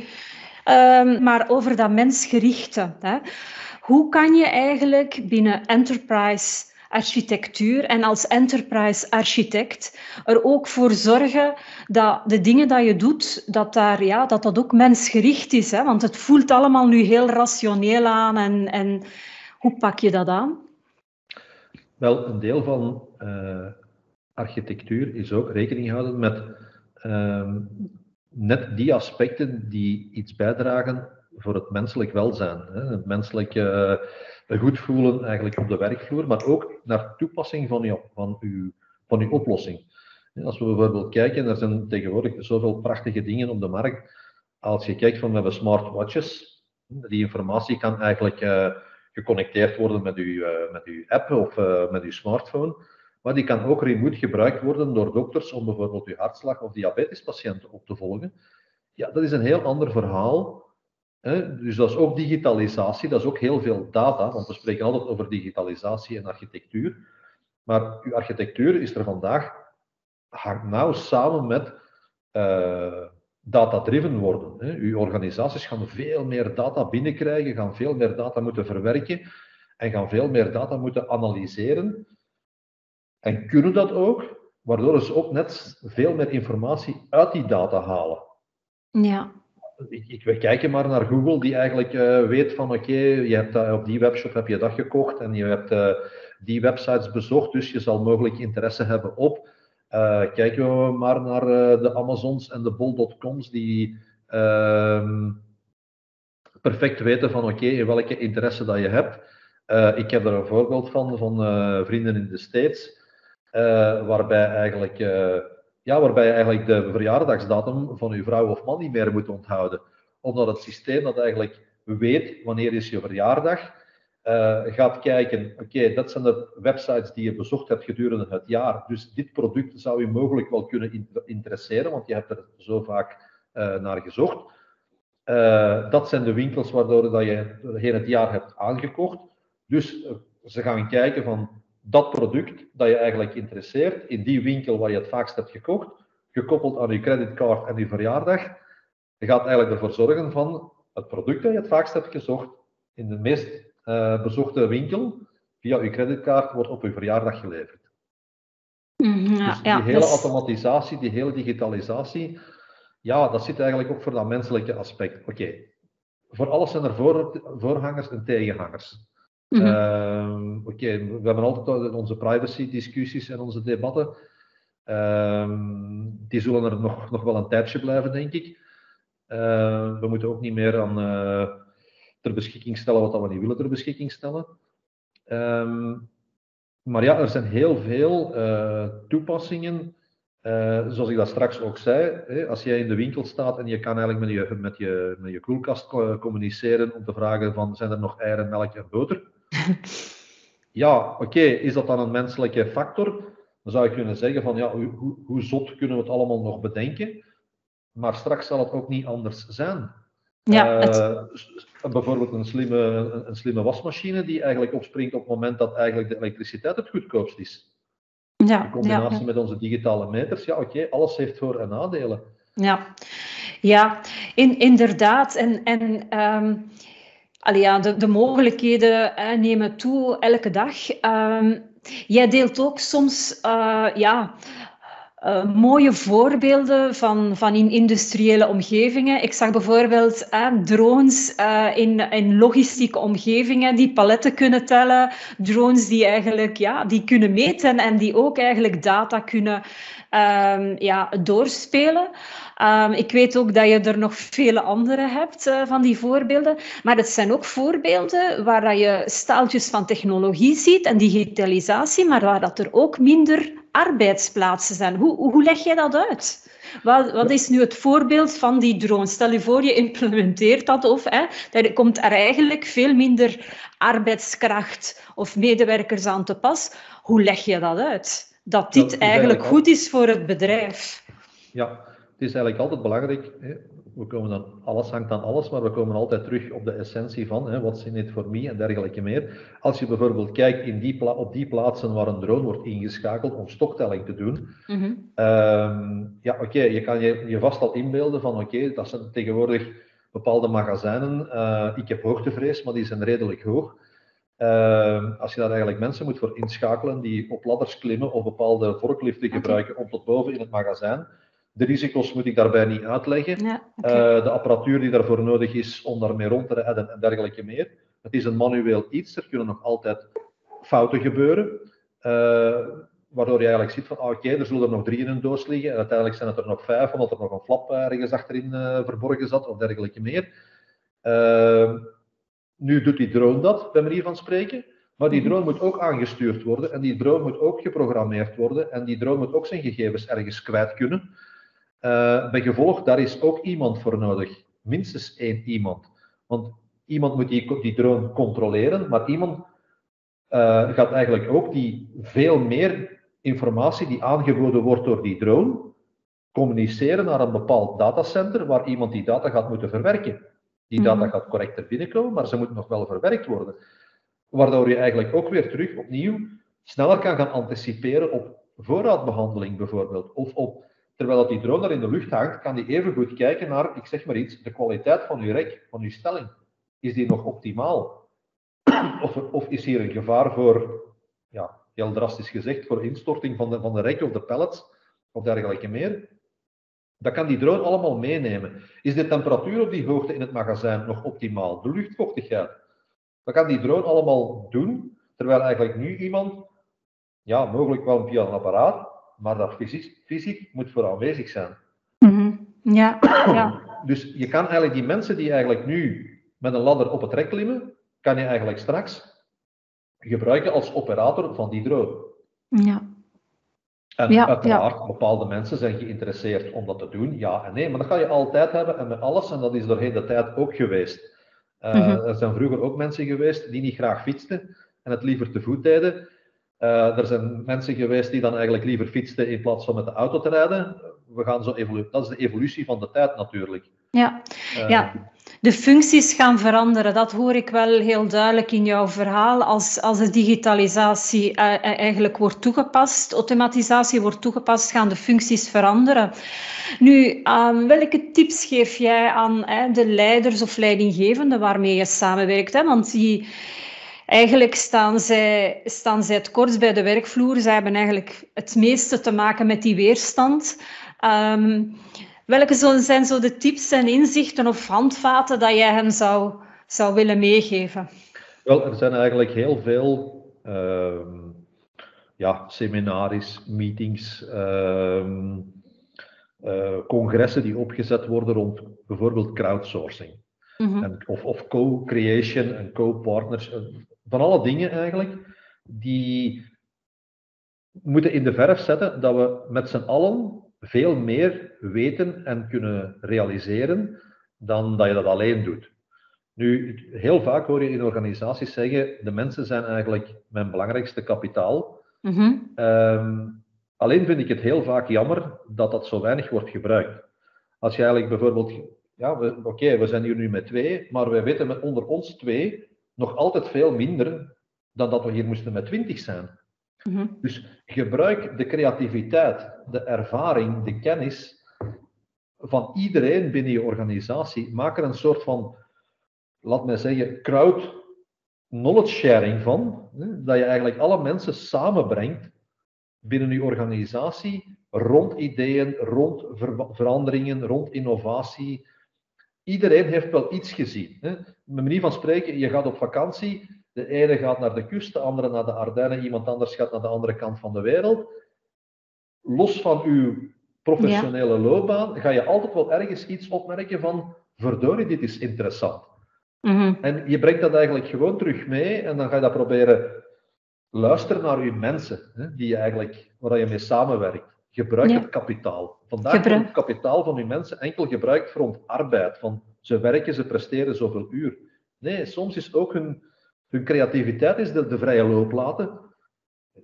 ehm, maar over dat mensgerichte. Hè? Hoe kan je eigenlijk binnen enterprise architectuur en als enterprise architect er ook voor zorgen dat de dingen dat je doet, dat daar, ja, dat, dat ook mensgericht is? Hè? Want het voelt allemaal nu heel rationeel aan en, en hoe pak je dat aan? Wel, een deel van eh, architectuur is ook rekening houden met ehm, net die aspecten die iets bijdragen voor het menselijk welzijn. Hè? Het menselijk eh, goed voelen eigenlijk op de werkvloer, maar ook naar toepassing van uw, van uw, van uw oplossing. Als we bijvoorbeeld kijken, er zijn tegenwoordig zoveel prachtige dingen op de markt. Als je kijkt van we hebben smartwatches, die informatie kan eigenlijk eh, geconnecteerd worden met uw, eh, met uw app of eh, met uw smartphone. Maar die kan ook remote gebruikt worden door dokters om bijvoorbeeld uw hartslag of diabetespatiënten op te volgen. Ja, dat is een heel ander verhaal. Dus dat is ook digitalisatie, dat is ook heel veel data, want we spreken altijd over digitalisatie en architectuur. Maar uw architectuur is er vandaag, hangt nauw samen met eh, data-driven worden. Hè. Uw organisaties gaan veel meer data binnenkrijgen, gaan veel meer data moeten verwerken en gaan veel meer data moeten analyseren. En kunnen dat ook, waardoor ze ook net veel meer informatie uit die data halen. Ja, Ik, ik, we kijken maar naar Google, die eigenlijk eh, weet van oké, je hebt dat, op die webshop heb je dat gekocht en je hebt eh, die websites bezocht, dus je zal mogelijk interesse hebben op. Eh, kijken we maar naar eh, de Amazons en de Bol.coms, die ehm, perfect weten van oké, in welke interesse dat je hebt. Eh, ik heb er een voorbeeld van, van eh, vrienden in de States, eh, waarbij eigenlijk eh, ja, waarbij je eigenlijk de verjaardagsdatum van je vrouw of man niet meer moet onthouden. Omdat het systeem dat eigenlijk weet wanneer is je verjaardag, uh, gaat kijken, oké, dat zijn de websites die je bezocht hebt gedurende het jaar. Dus dit product zou je mogelijk wel kunnen interesseren, want je hebt er zo vaak uh, naar gezocht. Uh, dat zijn de winkels waardoor dat je het jaar hebt aangekocht. Dus ze gaan kijken van dat product dat je eigenlijk interesseert, in die winkel waar je het vaakst hebt gekocht, gekoppeld aan je creditcard en je verjaardag, je gaat eigenlijk ervoor zorgen van het product dat je het vaakst hebt gezocht, in de meest uh, bezochte winkel, via je creditcard, wordt op je verjaardag geleverd. Mhm, ja, dus die hele dus- automatisatie, die hele digitalisatie, ja, dat zit eigenlijk ook voor dat menselijke aspect. Oké, voor alles zijn er voor, voorhangers en tegenhangers. Mhm. Ehm, oké, we hebben altijd onze privacy-discussies en onze debatten. Ehm, die zullen er nog, nog wel een tijdje blijven, denk ik. Ehm, we moeten ook niet meer aan uh, ter beschikking stellen wat we niet willen ter beschikking stellen. maar ja, er zijn heel veel uh, toepassingen uh, zoals ik dat straks ook zei, hè, als jij in de winkel staat en je kan eigenlijk met je, met je, met je koelkast communiceren om te vragen van zijn er nog eieren, melk en boter? ja, oké, is dat dan een menselijke factor? Dan zou je kunnen zeggen van ja, hoe, hoe zot kunnen we het allemaal nog bedenken? Maar straks zal het ook niet anders zijn. Ja, uh, bijvoorbeeld een slimme, een slimme wasmachine die eigenlijk opspringt op het moment dat eigenlijk de elektriciteit het goedkoopst is. Ja, in combinatie met onze digitale meters, ja oké, alles heeft voor- en nadelen. Ja, ja in, inderdaad. En, en um, ja, de, de mogelijkheden nemen toe elke dag. Um, jij deelt ook soms uh, ja, uh, mooie voorbeelden van, van in industriële omgevingen. Ik zag bijvoorbeeld uh, drones uh, in, in logistieke omgevingen die paletten kunnen tellen. Drones die eigenlijk ja, die kunnen meten en die ook eigenlijk data kunnen um, ja, doorspelen. Um, ik weet ook dat je er nog vele andere hebt van die voorbeelden. Maar het zijn ook voorbeelden waar dat je staaltjes van technologie ziet en digitalisatie, maar waar dat er ook minder arbeidsplaatsen zijn. Hoe, hoe leg je dat uit? Wat, wat, is nu het voorbeeld van die drone? Stel je voor, je implementeert dat of hè, er komt er eigenlijk veel minder arbeidskracht of medewerkers aan te pas. Hoe leg je dat uit? Dat dit eigenlijk goed is voor het bedrijf. Ja, het is eigenlijk altijd belangrijk. Hè. We komen dan, alles hangt aan alles, maar we komen altijd terug op de essentie van hè, wat in het voor mij en dergelijke meer. Als je bijvoorbeeld kijkt in die op die plaatsen waar een drone wordt ingeschakeld om stoktelling te doen. Mhm. Ehm, ja, oké, je kan je, je vast al inbeelden van oké, dat zijn tegenwoordig bepaalde magazijnen. Uh, ik heb hoogtevrees, maar die zijn redelijk hoog. Ehm, als je daar eigenlijk mensen moet voor inschakelen die op ladders klimmen of bepaalde vorkliften gebruiken om tot boven in het magazijn, de risico's moet ik daarbij niet uitleggen. Ja, eh, de apparatuur die daarvoor nodig is om daarmee rond te rijden en dergelijke meer. Het is een manueel iets, er kunnen nog altijd fouten gebeuren. Uh, waardoor je eigenlijk ziet van, ah, oké, er zullen er nog drie in een doos liggen. En uiteindelijk zijn het er nog vijf, omdat er nog een flap ergens achterin uh, verborgen zat of dergelijke meer. Nu doet die drone dat, bij manier van spreken. Maar die drone moet ook aangestuurd worden en die drone moet ook geprogrammeerd worden en die drone moet ook zijn gegevens ergens kwijt kunnen. Uh, bij gevolg, daar is ook iemand voor nodig. Minstens één iemand. Want iemand moet die, die drone controleren, maar iemand uh, gaat eigenlijk ook die veel meer informatie die aangeboden wordt door die drone communiceren naar een bepaald datacenter waar iemand die data gaat moeten verwerken. Die data mhm. gaat correct binnenkomen, maar ze moeten nog wel verwerkt worden. Waardoor je eigenlijk ook weer terug opnieuw sneller kan gaan anticiperen op voorraadbehandeling bijvoorbeeld, of op Terwijl dat die drone daar in de lucht hangt, kan die even goed kijken naar, ik zeg maar iets, de kwaliteit van uw rek, van uw stelling. Is die nog optimaal? Of, of is hier een gevaar voor, ja, heel drastisch gezegd, voor instorting van de, van de rek of de pallets of dergelijke meer? Dat kan die drone allemaal meenemen. Is de temperatuur op die hoogte in het magazijn nog optimaal? De luchtvochtigheid? Dat kan die drone allemaal doen, terwijl eigenlijk nu iemand, ja, mogelijk wel via een apparaat, maar dat fysiek, fysiek moet voor aanwezig zijn. Mm Ja, ja. Dus je kan eigenlijk die mensen die eigenlijk nu met een ladder op het rek klimmen, kan je eigenlijk straks gebruiken als operator van die drone. Ja. En ja, uiteraard, bepaalde mensen zijn geïnteresseerd om dat te doen, ja en nee, maar dat ga je altijd hebben en met alles, en dat is doorheen de tijd ook geweest. Uh, Er zijn vroeger ook mensen geweest die niet graag fietsten en het liever te voet deden. Uh, er zijn mensen geweest die dan eigenlijk liever fietsten in plaats van met de auto te rijden. We gaan zo. Dat is de evolutie van de tijd natuurlijk. Ja, uh, ja. de functies gaan veranderen. Dat hoor ik wel heel duidelijk in jouw verhaal. Als, als de digitalisatie uh, eigenlijk wordt toegepast, automatisatie wordt toegepast, gaan de functies veranderen. Nu, um, welke tips geef jij aan de leiders of leidinggevenden waarmee je samenwerkt? Hè? Want die eigenlijk staan zij, staan zij het kortst bij de werkvloer. Zij hebben eigenlijk het meeste te maken met die weerstand. Ehm, welke zijn zo de tips en inzichten of handvaten dat jij hen zou, zou willen meegeven? Wel, er zijn eigenlijk heel veel uh, ja, seminaries, meetings, uh, congressen die opgezet worden rond bijvoorbeeld crowdsourcing. Mhm. en, of, of co-creation en co-partners. Van alle dingen eigenlijk, die moeten in de verf zetten dat we met z'n allen veel meer weten en kunnen realiseren dan dat je dat alleen doet. Nu, heel vaak hoor je in organisaties zeggen, de mensen zijn eigenlijk mijn belangrijkste kapitaal. Mhm. Ehm, alleen vind ik het heel vaak jammer dat dat zo weinig wordt gebruikt. Als je eigenlijk bijvoorbeeld, ja, oké, we zijn hier nu met twee, maar wij weten met onder ons twee nog altijd veel minder dan dat we hier moesten met twintig zijn. Mhm. Dus gebruik de creativiteit, de ervaring, de kennis van iedereen binnen je organisatie. Maak er een soort van laat mij zeggen, crowd knowledge sharing van. Dat je eigenlijk alle mensen samenbrengt binnen je organisatie rond ideeën, rond veranderingen, rond innovatie. Iedereen heeft wel iets gezien. Hè. Met manier van spreken, je gaat op vakantie, de ene gaat naar de kust, de andere naar de Ardennen, iemand anders gaat naar de andere kant van de wereld. Los van uw professionele loopbaan ga je altijd wel ergens iets opmerken van, verdorie, dit is interessant. Mhm. En je brengt dat eigenlijk gewoon terug mee en dan ga je dat proberen luisteren naar je mensen, hè, die je eigenlijk, waar je mee samenwerkt. Gebruik het kapitaal. Vandaag wordt het kapitaal van je mensen enkel gebruikt voor arbeid. Van ze werken, ze presteren zoveel uur. Nee, soms is ook hun, hun creativiteit is de, de vrije loop laten.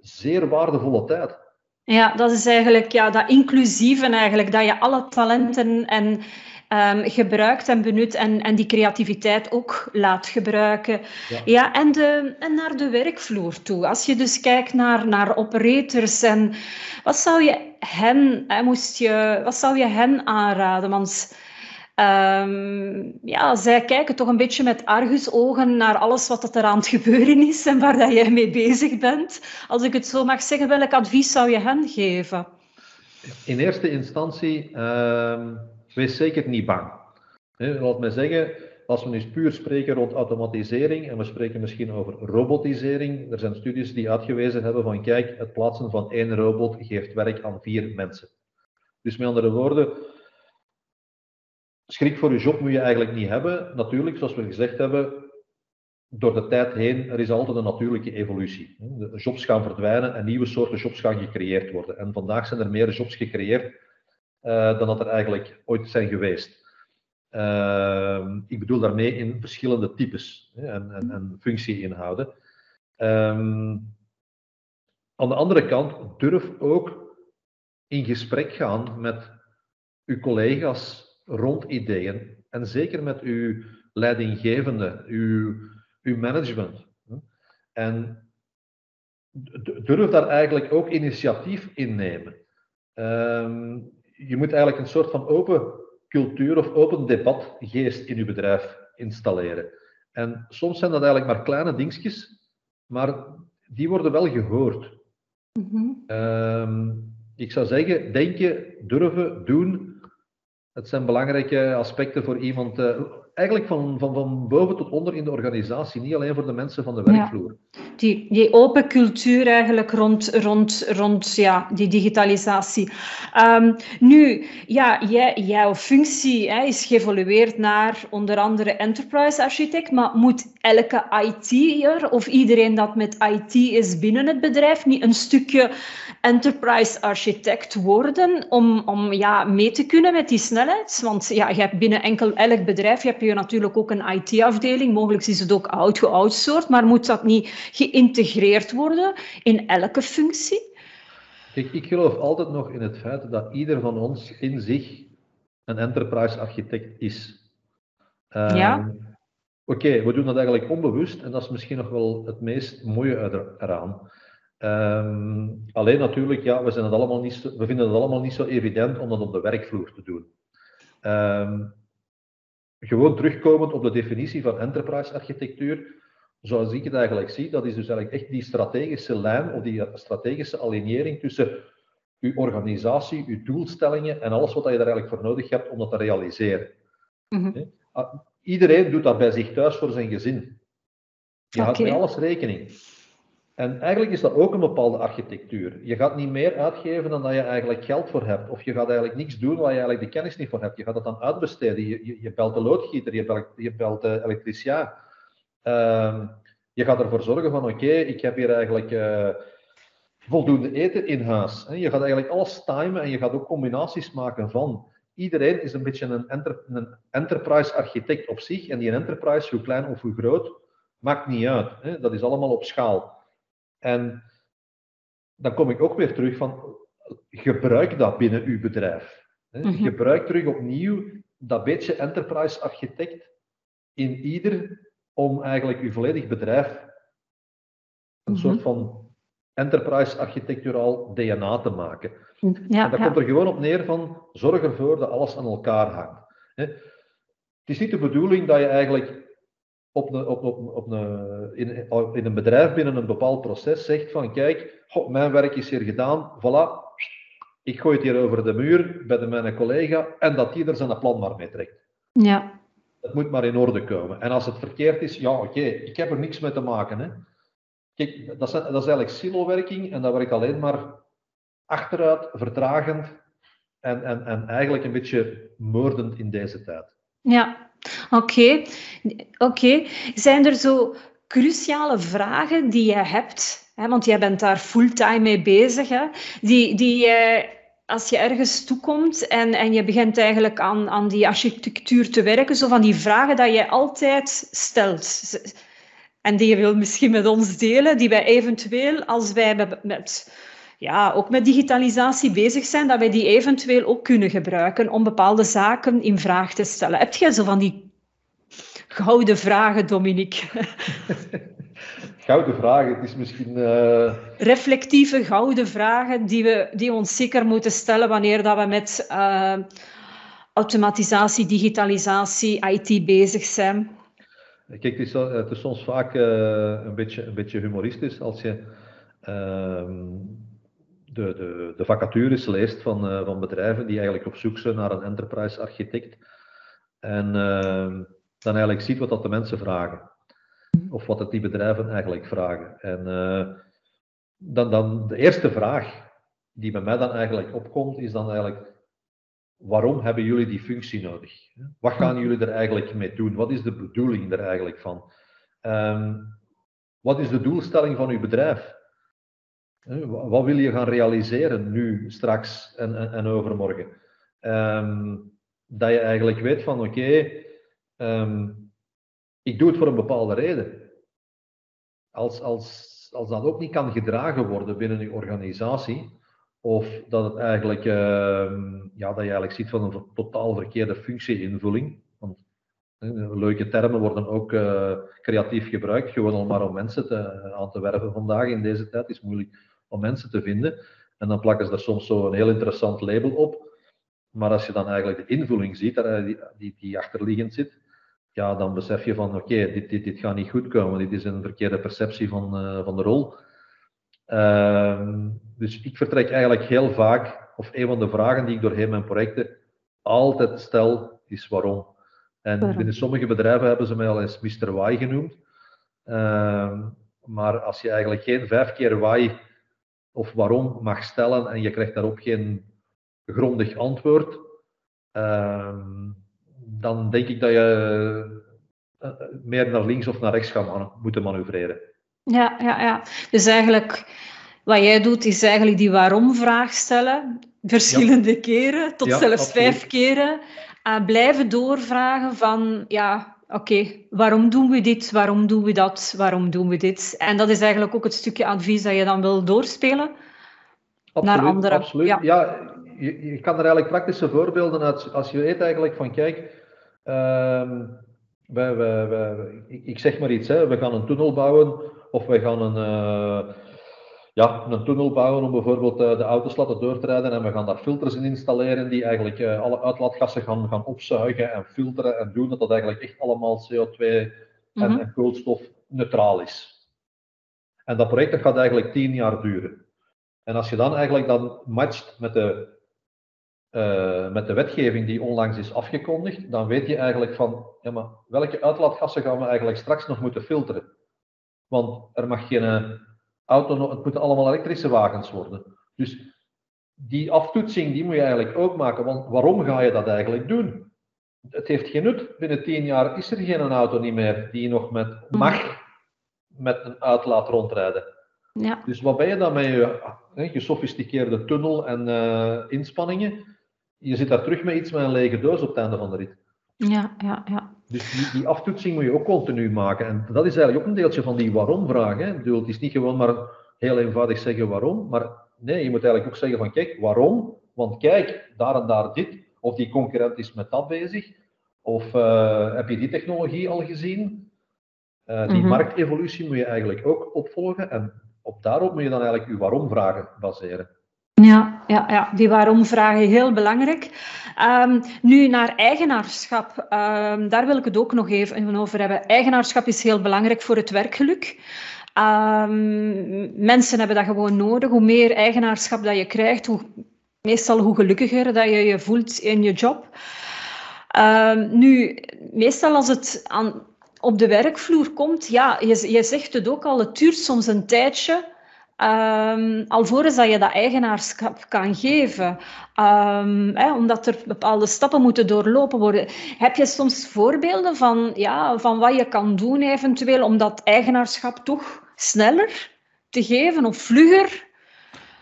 Zeer waardevolle tijd. Ja, dat is eigenlijk ja, dat inclusieve eigenlijk, dat je alle talenten en um, gebruikt en benut en, en die creativiteit ook laat gebruiken. Ja, en, de, en naar de werkvloer toe. Als je dus kijkt naar, naar operators en wat zou je hen, hè, moest je, wat zou je hen aanraden? Want Um, ja, zij kijken toch een beetje met argusogen naar alles wat er aan het gebeuren is en waar dat jij mee bezig bent. Als ik het zo mag zeggen, welk advies zou je hen geven? In eerste instantie, uh, wees zeker niet bang. laat me zeggen, als we nu puur spreken rond automatisering en we spreken misschien over robotisering, er zijn studies die uitgewezen hebben van kijk, het plaatsen van één robot geeft werk aan vier mensen. Dus met andere woorden, schrik voor je job moet je eigenlijk niet hebben. Natuurlijk, zoals we gezegd hebben, door de tijd heen, er is altijd een natuurlijke evolutie. De jobs gaan verdwijnen en nieuwe soorten jobs gaan gecreëerd worden. En vandaag zijn er meer jobs gecreëerd dan dat er eigenlijk ooit zijn geweest. Uh, ik bedoel daarmee in verschillende types en, en, en functieinhouden. Um, aan de andere kant, durf ook in gesprek gaan met uw collega's rond ideeën en zeker met uw leidinggevende, uw, uw management. En durf daar eigenlijk ook initiatief in nemen. Um, je moet eigenlijk een soort van open cultuur of open debatgeest in je bedrijf installeren. En soms zijn dat eigenlijk maar kleine dingetjes, maar die worden wel gehoord. Mm ik zou zeggen, denken, durven, doen. Het zijn belangrijke aspecten voor iemand. Uh, eigenlijk van, van, van boven tot onder in de organisatie, niet alleen voor de mensen van de werkvloer. Die, die open cultuur eigenlijk rond, rond, rond ja, die digitalisatie. Um, nu, ja, jij, jouw functie hè, is geëvolueerd naar onder andere enterprise architect, maar moet elke IT'er of iedereen dat met IT is binnen het bedrijf niet een stukje enterprise architect worden om, om ja, mee te kunnen met die snelheid? Want ja, je hebt binnen enkel elk bedrijf je hebt je natuurlijk ook een IT-afdeling. Mogelijk is het ook outgeoutsourced, maar moet dat niet geïntegreerd worden in elke functie? Kijk, ik geloof altijd nog in het feit dat ieder van ons in zich een enterprise architect is. Um, ja. Oké, we doen dat eigenlijk onbewust en dat is misschien nog wel het meest mooie eraan. Um, alleen natuurlijk, ja, we, zijn het allemaal niet we vinden het allemaal niet zo evident om dat op de werkvloer te doen. Um, gewoon terugkomend op de definitie van enterprise architectuur. zoals ik het eigenlijk zie, dat is dus eigenlijk echt die strategische lijn of die strategische alignering tussen uw organisatie, uw doelstellingen en alles wat je daar eigenlijk voor nodig hebt om dat te realiseren. Mhm. Ah, iedereen doet dat bij zich thuis voor zijn gezin. Je houdt met alles rekening. En eigenlijk is dat ook een bepaalde architectuur. Je gaat niet meer uitgeven dan dat je eigenlijk geld voor hebt. Of je gaat eigenlijk niets doen waar je eigenlijk de kennis niet voor hebt. Je gaat dat dan uitbesteden. Je, je, je belt de loodgieter, je belt, de elektricien. Ehm, je gaat ervoor zorgen van oké, ik heb hier eigenlijk uh, voldoende eten in huis. Je gaat eigenlijk alles timen en je gaat ook combinaties maken van. Iedereen is een beetje een, een enterprise architect op zich. En die enterprise, hoe klein of hoe groot, maakt niet uit. Hè? Dat is allemaal op schaal. En dan kom ik ook weer terug van, gebruik dat binnen uw bedrijf. Mhm. Gebruik terug opnieuw dat beetje enterprise architect in ieder om eigenlijk uw volledig bedrijf een mhm. soort van enterprise architecturaal DNA te maken. Ja, en dat komt er gewoon op neer van zorg ervoor dat alles aan elkaar hangt. Het is niet de bedoeling dat je eigenlijk op een, op, op, op een, in, in, een bedrijf binnen een bepaald proces zegt van kijk, mijn werk is hier gedaan, voilà, ik gooi het hier over de muur bij de, mijn collega en dat die er zijn plan maar mee trekt. Ja. Het moet maar in orde komen. En als het verkeerd is, ja oké, ik heb er niks mee te maken. Hè. Kijk, dat is, dat is eigenlijk silo-werking en dat werkt alleen maar achteruit, vertragend en, en, en eigenlijk een beetje moordend in deze tijd. Ja, Oké, oké. Zijn er zo cruciale vragen die je hebt? Hè, want jij bent daar fulltime mee bezig. Hè, die, die als je ergens toekomt en, en je begint eigenlijk aan, aan die architectuur te werken, zo van die vragen dat je altijd stelt. En die je wil misschien met ons delen, die wij eventueel, als wij met ja, ook met digitalisatie bezig zijn, dat wij die eventueel ook kunnen gebruiken om bepaalde zaken in vraag te stellen. Heb jij zo van die gouden vragen, Dominique? gouden vragen, het is misschien... Uh... Reflectieve gouden vragen die we die ons zeker moeten stellen wanneer dat we met uh, automatisatie, digitalisatie, IT bezig zijn. Kijk, het is, het is soms vaak uh, een, beetje, een beetje humoristisch als je ehm, de, de, de vacatures leest van, uh, van bedrijven die eigenlijk op zoek zijn naar een enterprise architect. En uh, dan eigenlijk ziet wat dat de mensen vragen. Of wat het die bedrijven eigenlijk vragen. En uh, dan, dan de eerste vraag die bij mij dan eigenlijk opkomt, is dan eigenlijk waarom hebben jullie die functie nodig? Wat gaan jullie er eigenlijk mee doen? Wat is de bedoeling er eigenlijk van? Um, wat is de doelstelling van uw bedrijf? Wat wil je gaan realiseren nu, straks en, en, en overmorgen? Um, dat je eigenlijk weet van oké, um, ik doe het voor een bepaalde reden. Als, als, als dat ook niet kan gedragen worden binnen je organisatie, of dat het eigenlijk, uh, ja, dat je eigenlijk ziet van een totaal verkeerde functieinvulling. Want leuke termen worden ook uh, creatief gebruikt, gewoon al maar om mensen te, aan te werven vandaag in deze tijd. is moeilijk om mensen te vinden. En dan plakken ze er soms zo een heel interessant label op. Maar als je dan eigenlijk de invulling ziet, die, die, die achterliggend zit, ja, dan besef je van oké, dit, dit, dit gaat niet goed komen. Dit is een verkeerde perceptie van, uh, van de rol. Uh, dus ik vertrek eigenlijk heel vaak, of een van de vragen die ik doorheen mijn projecten altijd stel, is waarom. En binnen sommige bedrijven hebben ze mij al eens Mr. Why genoemd. Uh, maar als je eigenlijk geen vijf keer why of waarom mag stellen en je krijgt daarop geen grondig antwoord, ehm, dan denk ik dat je eh, meer naar links of naar rechts gaat moeten manoeuvreren. Ja, ja, ja. Dus eigenlijk, wat jij doet, is eigenlijk die waarom-vraag stellen, verschillende keren, tot zelfs vijf keren. Uh, blijven doorvragen van, ja, oké, waarom doen we dit, waarom doen we dat, waarom doen we dit? En dat is eigenlijk ook het stukje advies dat je dan wil doorspelen absoluut, naar anderen. Absoluut, ja. ja je, je, kan er eigenlijk praktische voorbeelden uit, als je weet eigenlijk van, kijk, uh, wij, wij, wij, ik, zeg maar iets, hè, we gaan een tunnel bouwen of wij gaan een... Uh, ja, een tunnel bouwen om bijvoorbeeld uh, de auto's laten doorrijden en we gaan daar filters in installeren die eigenlijk uh, alle uitlaatgassen gaan, opzuigen en filteren en doen dat dat eigenlijk echt allemaal CO2 en, mhm. en koolstof neutraal is. En dat project dat gaat eigenlijk tien jaar duren. En als je dan eigenlijk dan matcht met de, uh, met de wetgeving die onlangs is afgekondigd, dan weet je eigenlijk van, ja maar welke uitlaatgassen gaan we eigenlijk straks nog moeten filteren? Want er mag geen eh, auto, het moeten allemaal elektrische wagens worden. Dus die aftoetsing die moet je eigenlijk ook maken, want waarom ga je dat eigenlijk doen? Het heeft geen nut. Binnen tien jaar is er geen auto niet meer die nog met mhm. mag met een uitlaat rondrijden. Ja. Dus wat ben je dan met je gesofisticeerde tunnel en uh, inspanningen? Je zit daar terug met iets met een lege doos op het einde van de rit. Ja, ja, ja. Dus die, die aftoetsing moet je ook continu maken. En dat is eigenlijk ook een deeltje van die waarom-vraag. Het is niet gewoon maar heel eenvoudig zeggen waarom, maar nee, je moet eigenlijk ook zeggen van kijk, waarom? Want kijk, daar en daar dit, of die concurrent is met dat bezig, of uh, heb je die technologie al gezien? Uh, die mm marktevolutie moet je eigenlijk ook opvolgen en op daarop moet je dan eigenlijk je waarom-vragen baseren. Ja, ja, ja, die waarom-vragen heel belangrijk. Um, nu naar eigenaarschap, um, daar wil ik het ook nog even over hebben. Eigenaarschap is heel belangrijk voor het werkgeluk. Um, mensen hebben dat gewoon nodig. Hoe meer eigenaarschap dat je krijgt, hoe, meestal hoe gelukkiger dat je je voelt in je job. nu, meestal als het aan, op de werkvloer komt, ja, je, je zegt het ook al, het duurt soms een tijdje Um, alvorens dat je dat eigenaarschap kan geven. Um, hè, omdat er bepaalde stappen moeten doorlopen worden. Heb je soms voorbeelden van, ja, van wat je kan doen eventueel om dat eigenaarschap toch sneller te geven of vlugger?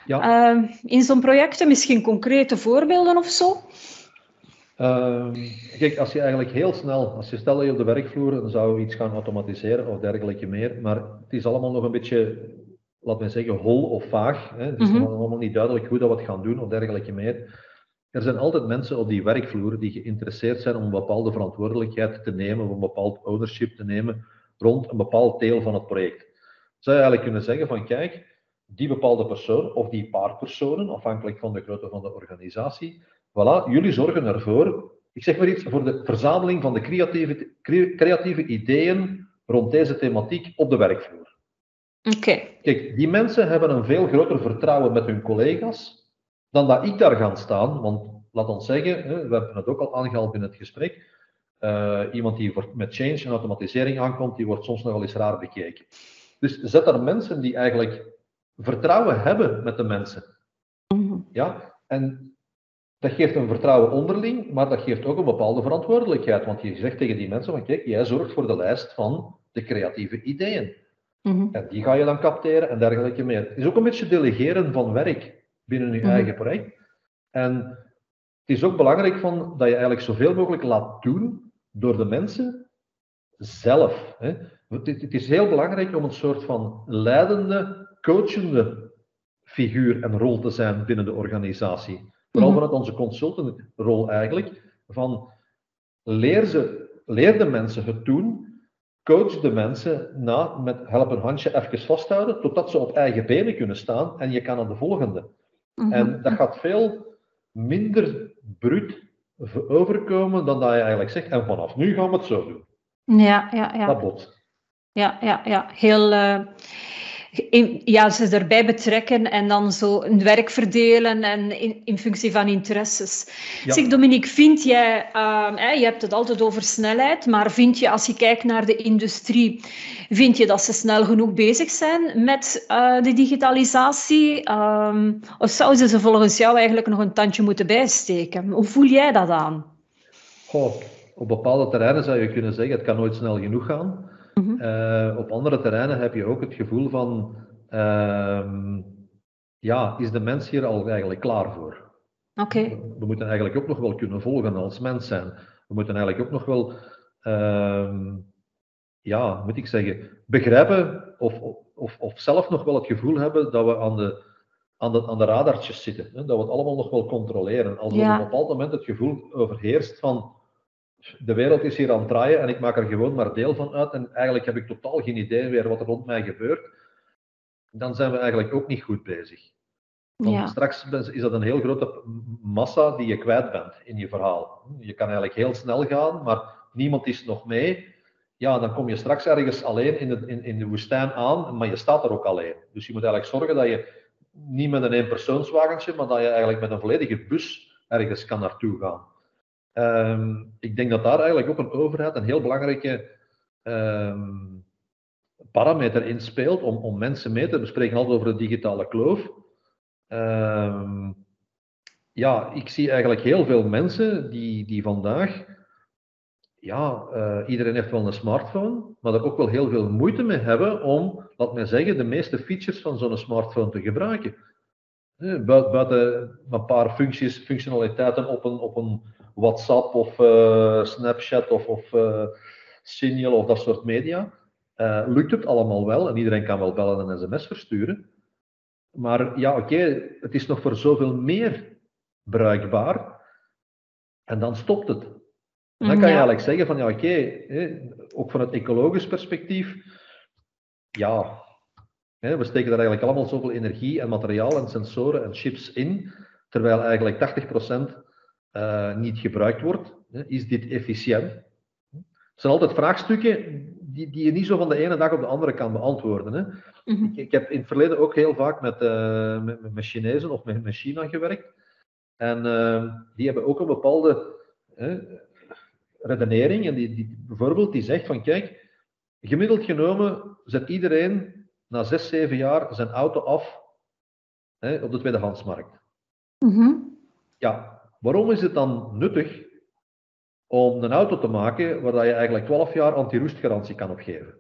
Ja. Um, in zo'n projecten misschien concrete voorbeelden of zo? kijk, als je eigenlijk heel snel, als je stel je op de werkvloer, dan zou je iets gaan automatiseren of dergelijke meer, maar het is allemaal nog een beetje laten we zeggen, hol of vaag. Hè. Het is mm allemaal niet duidelijk hoe dat we het gaan doen of dergelijke meer. Er zijn altijd mensen op die werkvloer die geïnteresseerd zijn om een bepaalde verantwoordelijkheid te nemen, om een bepaald ownership te nemen rond een bepaald deel van het project. Zou je eigenlijk kunnen zeggen van kijk, die bepaalde persoon of die paar personen, afhankelijk van de grootte van de organisatie, voilà, jullie zorgen ervoor, ik zeg maar iets, voor de verzameling van de creatieve, creatieve ideeën rond deze thematiek op de werkvloer. Kijk, die mensen hebben een veel groter vertrouwen met hun collega's dan dat ik daar ga staan. Want laat ons zeggen, we hebben het ook al aangehaald in het gesprek, uh, iemand die met change en automatisering aankomt, die wordt soms nogal eens raar bekeken. Dus zet er mensen die eigenlijk vertrouwen hebben met de mensen. Mhm. Ja, en dat geeft een vertrouwen onderling, maar dat geeft ook een bepaalde verantwoordelijkheid. Want je zegt tegen die mensen van kijk, jij zorgt voor de lijst van de creatieve ideeën. Mhm. En die ga je dan capteren en dergelijke meer. Het is ook een beetje delegeren van werk binnen je mhm. eigen project. En het is ook belangrijk van, dat je eigenlijk zoveel mogelijk laat doen door de mensen zelf. Hè. Het, het, is heel belangrijk om een soort van leidende, coachende figuur en rol te zijn binnen de organisatie. Vooral mhm. vanuit onze consultantrol eigenlijk. Van leer, ze, leer de mensen het doen coach de mensen na met help een handje even vasthouden, totdat ze op eigen benen kunnen staan en je kan aan de volgende. Mhm. En dat gaat veel minder bruut overkomen dan dat je eigenlijk zegt. En vanaf nu gaan we het zo doen. Ja, ja, ja. Dat bot. Ja, ja, ja. Heel, uh, ja, ze erbij betrekken en dan zo een werk verdelen en in, in functie van interesses. Ja. Zeg, Dominique, vind jij, uh, je hebt het altijd over snelheid, maar vind je, als je kijkt naar de industrie, vind je dat ze snel genoeg bezig zijn met uh, de digitalisatie? Uh, of zouden ze volgens jou eigenlijk nog een tandje moeten bijsteken? Hoe voel jij dat aan? Goh, op bepaalde terreinen zou je kunnen zeggen, het kan nooit snel genoeg gaan. Mhm. Eh, op andere terreinen heb je ook het gevoel van, uh, ja, is de mens hier al eigenlijk klaar voor? Oké. We, moeten eigenlijk ook nog wel kunnen volgen als mens zijn. We moeten eigenlijk ook nog wel, uh, ja, moet ik zeggen, begrijpen of, of, of zelf nog wel het gevoel hebben dat we aan de, aan de, aan de radartjes zitten. Hè? Dat we het allemaal nog wel controleren. Als er op een bepaald moment het gevoel overheerst van de wereld is hier aan het draaien en ik maak er gewoon maar deel van uit en eigenlijk heb ik totaal geen idee meer wat er rond mij gebeurt, dan zijn we eigenlijk ook niet goed bezig. Want straks is dat een heel grote massa die je kwijt bent in je verhaal. Je kan eigenlijk heel snel gaan, maar niemand is nog mee. ja, dan kom je straks ergens alleen in de, in, in de woestijn aan, maar je staat er ook alleen. Dus je moet eigenlijk zorgen dat je niet met een eenpersoonswagentje, maar dat je eigenlijk met een volledige bus ergens kan naartoe gaan. Ehm, ik denk dat daar eigenlijk ook een overheid een heel belangrijke ehm, parameter in speelt om, om mensen mee te bespreken, altijd over de digitale kloof. Ehm, ja, ik zie eigenlijk heel veel mensen die, die vandaag, ja, uh, iedereen heeft wel een smartphone, maar er ook wel heel veel moeite mee hebben om, laat mij zeggen, de meeste features van zo'n smartphone te gebruiken. Buiten een paar functies, functionaliteiten op een, op een WhatsApp of uh, Snapchat of, of Signal of dat soort media, uh, lukt het allemaal wel en iedereen kan wel bellen en een sms versturen. Maar ja, oké, het is nog voor zoveel meer bruikbaar en dan stopt het. dan kan je eigenlijk zeggen van ja, oké, ook van het ecologisch perspectief, ja, hè, we steken daar eigenlijk allemaal zoveel energie en materiaal en sensoren en chips in, terwijl eigenlijk 80% uh, niet gebruikt wordt. Is dit efficiënt? Het zijn altijd vraagstukken die, die je niet zo van de ene dag op de andere kan beantwoorden. Hè. Mm -hmm. ik, ik, heb in het verleden ook heel vaak met, uh, met, met, Chinezen of met, met China gewerkt. En uh, die hebben ook een bepaalde redenering. En die, die, bijvoorbeeld die zegt van kijk, gemiddeld genomen zet iedereen na zes, zeven jaar zijn auto af hè, op de tweedehandsmarkt. Mm -hmm. Ja, waarom is het dan nuttig om een auto te maken waar je eigenlijk 12 jaar anti-roestgarantie kan opgeven.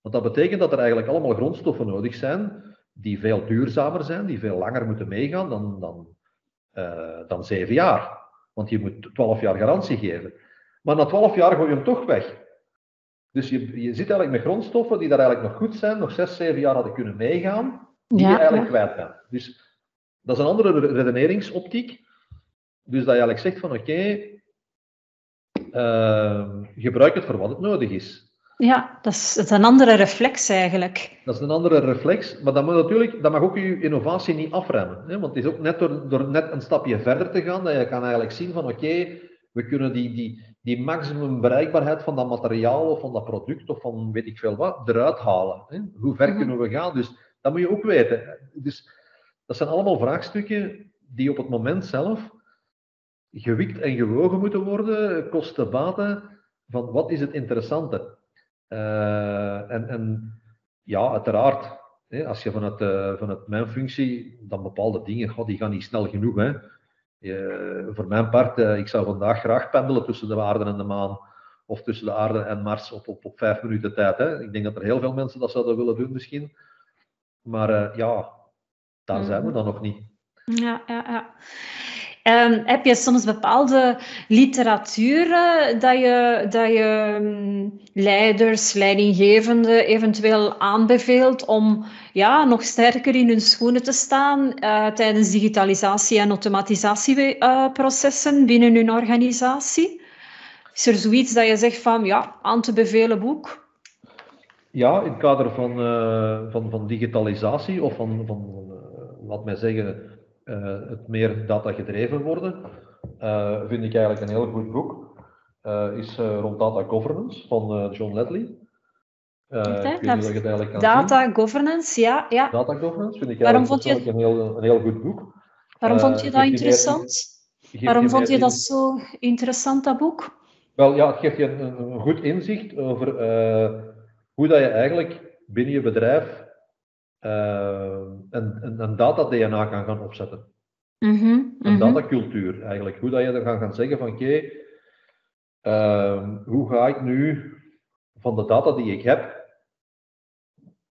Want dat betekent dat er eigenlijk allemaal grondstoffen nodig zijn die veel duurzamer zijn, die veel langer moeten meegaan dan, dan, uh, dan 7 jaar. Want je moet 12 jaar garantie geven. Maar na 12 jaar gooi je hem toch weg. Dus je, je zit eigenlijk met grondstoffen die daar eigenlijk nog goed zijn, nog 6, 7 jaar hadden kunnen meegaan, die ja, je eigenlijk ja. kwijt bent. Dus dat is een andere redeneringsoptiek. Dus dat je eigenlijk zegt van oké, okay, uh, gebruik het voor wat het nodig is. Ja, dat is, dat is, een andere reflex eigenlijk. Dat is een andere reflex, maar dat, moet natuurlijk, dat mag ook je innovatie niet afremmen. Hè? Want het is ook net door, door net een stapje verder te gaan, dat je kan eigenlijk zien van oké, we kunnen die, die, die maximum bereikbaarheid van dat materiaal of van dat product of van weet ik veel wat, eruit halen. Hè? Hoe ver mm -hmm. kunnen we gaan? Dus dat moet je ook weten. Dus dat zijn allemaal vraagstukken die op het moment zelf gewikt en gewogen moeten worden, kosten baten, van wat is het interessante. Uh, en, en, ja, uiteraard, hè, als je vanuit, uh, vanuit mijn functie dan bepaalde dingen, god, die gaan niet snel genoeg. Hè. Voor mijn part, uh, ik zou vandaag graag pendelen tussen de aarde en de maan, of tussen de aarde en Mars op, op, op vijf minuten tijd. Hè. Ik denk dat er heel veel mensen dat zouden willen doen misschien. Maar ja, daar mm -hmm. zijn we dan nog niet. Ja, ja, ja. Um, heb je soms bepaalde literatuur dat je, dat je um, leiders, leidinggevenden eventueel aanbeveelt om ja, nog sterker in hun schoenen te staan uh, tijdens digitalisatie- en automatisatieprocessen binnen hun organisatie? Is er zoiets dat je zegt van ja, aan te bevelen boek? Ja, in het kader van, uh, van, van digitalisatie of van, van laat mij zeggen, uh, het meer data gedreven worden, uh, vind ik eigenlijk een heel goed boek. Uh, is rond data governance van John Ledley. data zien. governance, ja, ja. Data governance vind ik Waarom vond je... een, heel, een heel goed boek. Waarom vond je dat interessant? Waarom vond je dat zo interessant, dat boek? Wel ja, het geeft je een, een goed inzicht over hoe dat je eigenlijk binnen je bedrijf uh, een, een, een data-DNA kan gaan opzetten. Mm -hmm, een datacultuur eigenlijk. Hoe dat je er gaan, gaan zeggen van oké, okay, uh, hoe ga ik nu van de data die ik heb,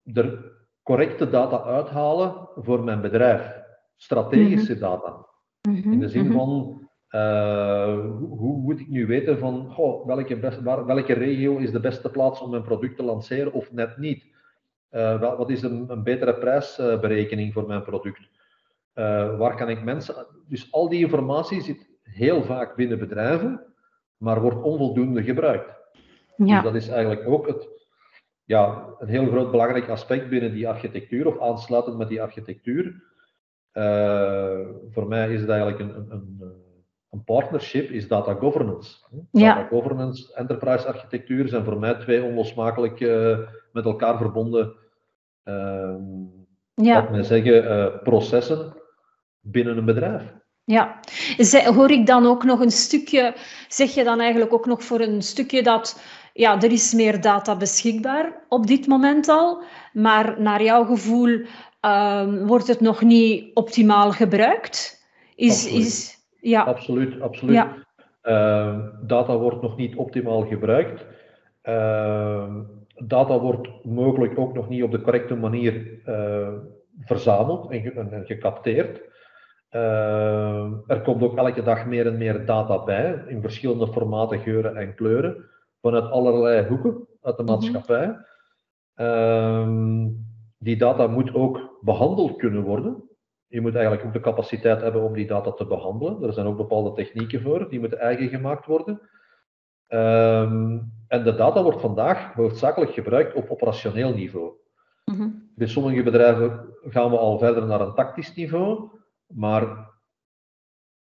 er correcte data uithalen voor mijn bedrijf. Strategische mm -hmm. data. Mm -hmm, In de zin van, uh, hoe, hoe, moet ik nu weten van goh, welke, best, waar, welke regio is de beste plaats om mijn product te lanceren of net niet? Uh, wat is een, een betere prijsberekening voor mijn product? Uh, waar kan ik mensen. Dus al die informatie zit heel vaak binnen bedrijven, maar wordt onvoldoende gebruikt. Ja. Dus dat is eigenlijk ook het, ja, een heel groot belangrijk aspect binnen die architectuur, of aansluitend met die architectuur. Uh, voor mij is het eigenlijk een, een, een, een partnership is data governance. Data governance, enterprise architectuur zijn voor mij twee onlosmakelijk uh, met elkaar verbonden, uh, ja. zeggen, uh, processen binnen een bedrijf. Ja, hoor ik dan ook nog een stukje, zeg je dan eigenlijk ook nog voor een stukje dat ja, er is meer data beschikbaar op dit moment al, maar naar jouw gevoel um, wordt het nog niet optimaal gebruikt? Is, is, ja. Absoluut, absoluut. Ja. Uh, data wordt nog niet optimaal gebruikt. Uh, data wordt mogelijk ook nog niet op de correcte manier uh, verzameld en, en gecapteerd. Ehm, er komt ook elke dag meer en meer data bij, in verschillende formaten, geuren en kleuren, vanuit allerlei hoeken uit de mhm. maatschappij. Ehm, die data moet ook behandeld kunnen worden. Je moet eigenlijk ook de capaciteit hebben om die data te behandelen. Er zijn ook bepaalde technieken voor, die moeten eigen gemaakt worden. Ehm, en de data wordt vandaag hoofdzakelijk gebruikt op operationeel niveau. Mhm. Bij sommige bedrijven gaan we al verder naar een tactisch niveau, maar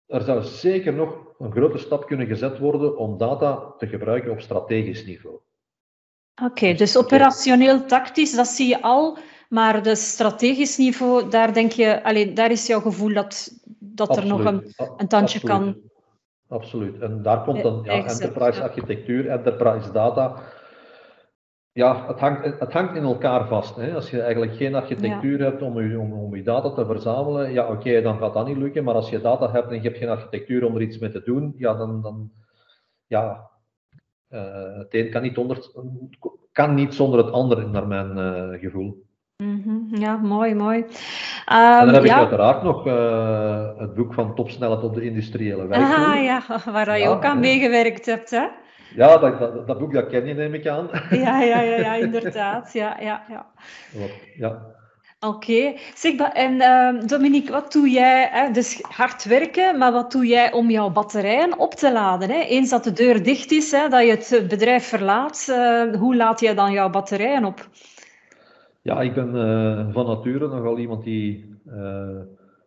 er zou zeker nog een grote stap kunnen gezet worden om data te gebruiken op strategisch niveau. Oké, dus operationeel tactisch, dat zie je al maar de strategisch niveau, daar denk je, alleen, daar is jouw gevoel dat, dat er nog een, een tandje kan. Absoluut. En daar komt dan ja, enterprise architectuur, enterprise data. Ja, het hangt, het hangt in elkaar vast. Hè. Als je eigenlijk geen architectuur hebt om je, om, om je data te verzamelen, ja oké, dan gaat dat niet lukken. Maar als je data hebt en je hebt geen architectuur om er iets mee te doen, ja, dan, dan ja, uh, het een kan niet, onder, kan niet zonder het ander, naar mijn uh, gevoel. Mhm, ja, mooi, mooi. Um, en dan heb ik uiteraard nog uh, het boek van Topsnelheid op de industriële werkvloer. Ah ja, waar je ook aan meegewerkt hebt, hè? Ja, dat, dat, dat, boek dat ken je, neem ik aan. Ja, ja, ja, ja inderdaad. Ja, ja, ja. ja. Oké. Okay. Zeg, en uh, Dominique, wat doe jij? Hè? Dus hard werken, maar wat doe jij om jouw batterijen op te laden? Hè? Eens dat de deur dicht is, hè, dat je het bedrijf verlaat, uh, hoe laat jij dan jouw batterijen op? Ja, ik ben uh, van nature nogal iemand die uh,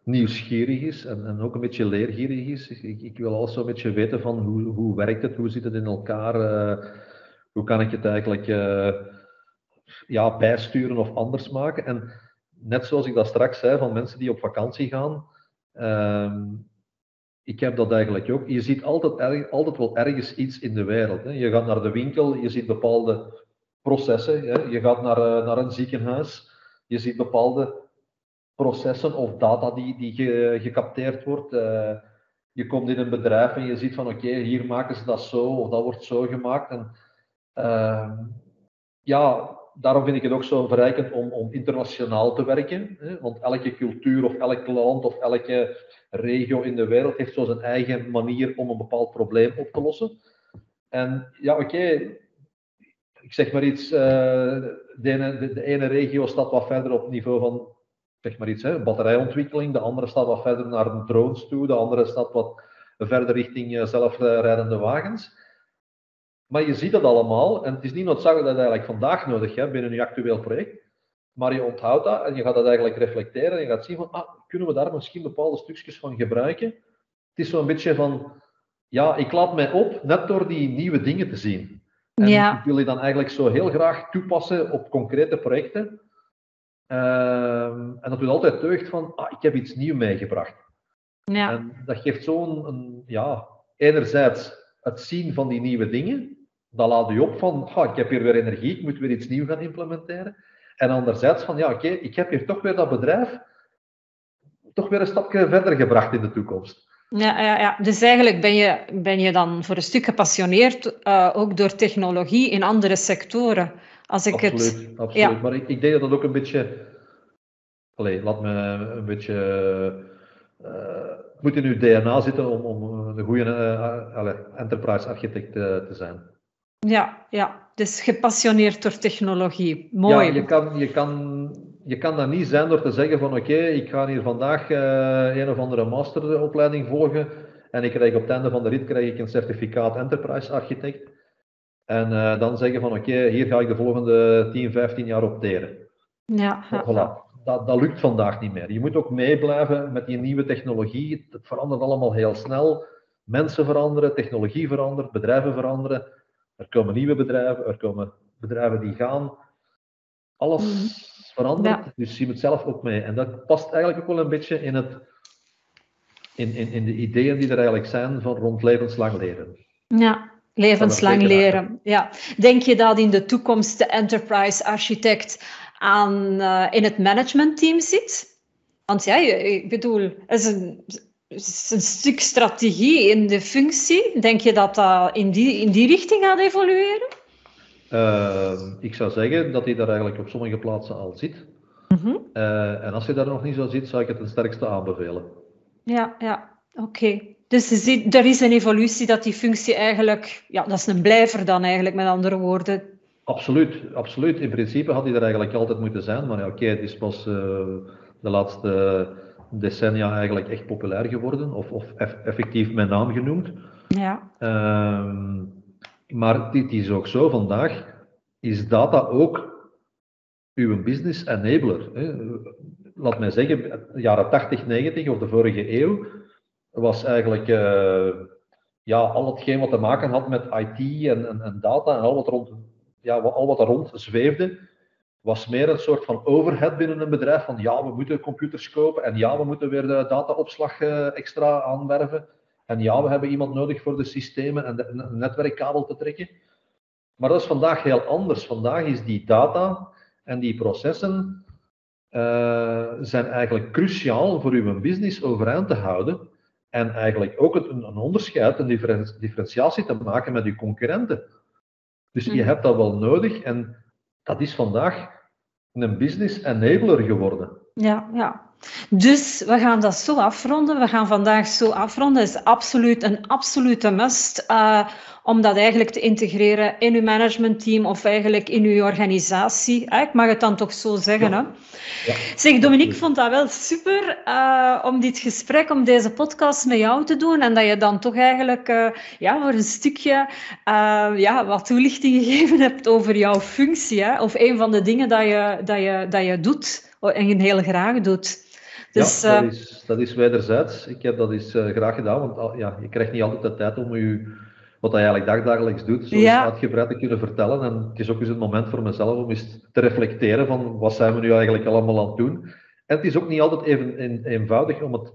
nieuwsgierig is en, en, ook een beetje leergierig is. Ik, ik, wil alles een beetje weten van hoe, hoe werkt het, hoe zit het in elkaar, uh, hoe kan ik het eigenlijk ja, bijsturen of anders maken. En net zoals ik dat straks zei, van mensen die op vakantie gaan, ehm, ik heb dat eigenlijk ook. Je ziet altijd, altijd wel ergens iets in de wereld. Hè. Je gaat naar de winkel, je ziet bepaalde processen. Hè. Je gaat naar, uh, naar een ziekenhuis, je ziet bepaalde processen of data die, die ge, gecapteerd wordt. Uh, je komt in een bedrijf en je ziet van oké, hier maken ze dat zo of dat wordt zo gemaakt. En, uh, ja, daarom vind ik het ook zo verrijkend om, om internationaal te werken. Hè? Want elke cultuur of elk land of elke regio in de wereld heeft zo zijn eigen manier om een bepaald probleem op te lossen. En ja, oké, ik zeg maar iets, uh, de, ene, de, de, ene regio staat wat verder op niveau van, zeg maar iets, hè, batterijontwikkeling, de andere staat wat verder naar de drones toe, de andere staat wat verder richting uh, zelfrijdende wagens. Maar je ziet dat allemaal en het is niet noodzakelijk dat je dat eigenlijk vandaag nodig hebt binnen je actueel project. Maar je onthoudt dat en je gaat dat eigenlijk reflecteren en je gaat zien van, ah, kunnen we daar misschien bepaalde stukjes van gebruiken? Het is zo'n beetje van, ja, ik laat mij op net door die nieuwe dingen te zien. En ja. ik wil die dan eigenlijk zo heel graag toepassen op concrete projecten. Ehm, en dat doet altijd deugd van, ah, ik heb iets nieuws meegebracht. Ja. En dat geeft zo'n, ja, enerzijds het zien van die nieuwe dingen. Dat laat je op van, ah, ik heb hier weer energie, ik moet weer iets nieuws gaan implementeren. En anderzijds van, ja, oké, ik heb hier toch weer dat bedrijf toch weer een stapje verder gebracht in de toekomst. Ja, ja, ja, dus eigenlijk ben je, ben je dan voor een stuk gepassioneerd uh, ook door technologie in andere sectoren. Als ik absoluut, het, absoluut. Ja. Maar ik, ik denk dat dat ook een beetje. Allee, laat me een beetje. Uh, het moet in uw DNA zitten om, om een goede uh, enterprise architect te zijn. Ja, ja, dus gepassioneerd door technologie. Mooi. Ja, je kan, je kan je kan dat niet zijn door te zeggen van oké, ik ga hier vandaag uh, een of andere masteropleiding volgen en ik krijg op het einde van de rit krijg ik een certificaat Enterprise Architect. En uh, dan zeggen van oké, hier ga ik de volgende 10, 15 jaar opteren. Ja, Voilà. Dat, dat lukt vandaag niet meer. Je moet ook meeblijven met die nieuwe technologie. Het verandert allemaal heel snel. Mensen veranderen, technologie verandert, bedrijven veranderen. Er komen nieuwe bedrijven, er komen bedrijven die gaan. Alles Verandert, dus je moet zelf ook mee. En dat past eigenlijk ook wel een beetje in, het, in, in, in de ideeën die er eigenlijk zijn van rond levenslang leren. Ja, levenslang leren. Ja. Denk je dat in de toekomst de enterprise architect aan, eh, in het managementteam zit? Want ja, ik bedoel, het is een, het is een stuk strategie in de functie. Denk je dat dat in die, in die richting gaat evolueren? Eh, ik zou zeggen dat hij daar eigenlijk op sommige plaatsen al zit. Mhm. Eh, en als je daar nog niet zo zit, zou ik het ten sterkste aanbevelen. Ja, ja, oké. Dus je ziet, er is een evolutie dat die functie eigenlijk, ja, dat is een blijver dan eigenlijk, met andere woorden. Absoluut, absoluut. In principe had hij er eigenlijk altijd moeten zijn, maar ja, oké, het is pas eh, de laatste decennia eigenlijk echt populair geworden, of, of eff- effectief mijn naam genoemd. Ja, Ehm, maar dit is ook zo, vandaag is data ook uw business enabler. Hè. Laat mij zeggen, jaren 80, 90 of de vorige eeuw was eigenlijk eh, ja, al hetgeen wat te maken had met IT en, en, en data en al wat, rond, ja, al wat er rond zweefde, was meer een soort van overhead binnen een bedrijf. Van ja, we moeten computers kopen en ja, we moeten weer de dataopslag eh, extra aanwerven. En ja, we hebben iemand nodig voor de systemen en de, een netwerkkabel te trekken. Maar dat is vandaag heel anders. Vandaag is die data en die processen eh, zijn eigenlijk cruciaal voor uw business overeind te houden. En eigenlijk ook een, een onderscheid, een differen- differentiatie te maken met uw concurrenten. Dus je Mhm. hebt dat wel nodig en dat is vandaag een business enabler geworden. ja, ja. Dus we gaan dat zo afronden. We gaan vandaag zo afronden. Het is absoluut een absolute must eh, om dat eigenlijk te integreren in uw managementteam of eigenlijk in uw organisatie. Eh, Ik mag het dan toch zo zeggen. Ja. Hè? Ja, Zeg, Dominique, vond dat wel super eh, om dit gesprek, om deze podcast met jou te doen. En dat je dan toch eigenlijk ja, voor een stukje ja, wat toelichting gegeven hebt over jouw functie. Hè? Of een van de dingen dat je, dat je, dat je doet en heel graag doet. Dus, ja, eh, dat is, dat is wederzijds. Ik heb dat eens eh, graag gedaan, want al- ja, je krijgt niet altijd de tijd om je, wat je eigenlijk dagdagelijks doet, zo Ja. uitgebreid te kunnen vertellen. En het is ook eens een moment voor mezelf om eens te reflecteren van wat zijn we nu eigenlijk allemaal aan het doen. En het is ook niet altijd even een- eenvoudig om het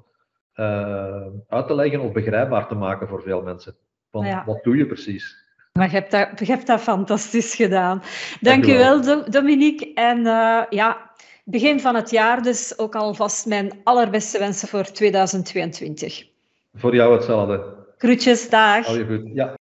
eh, uit te leggen of begrijpbaar te maken voor veel mensen. Van, Ja. Wat doe je precies? Maar je hebt dat, je hebt dat fantastisch gedaan. Dank Dank u wel. wel, Do- Dominique. En eh, ja, begin van het jaar dus ook alvast mijn allerbeste wensen voor 2022. Voor jou hetzelfde. Groetjes, dag. Je goed. Ja.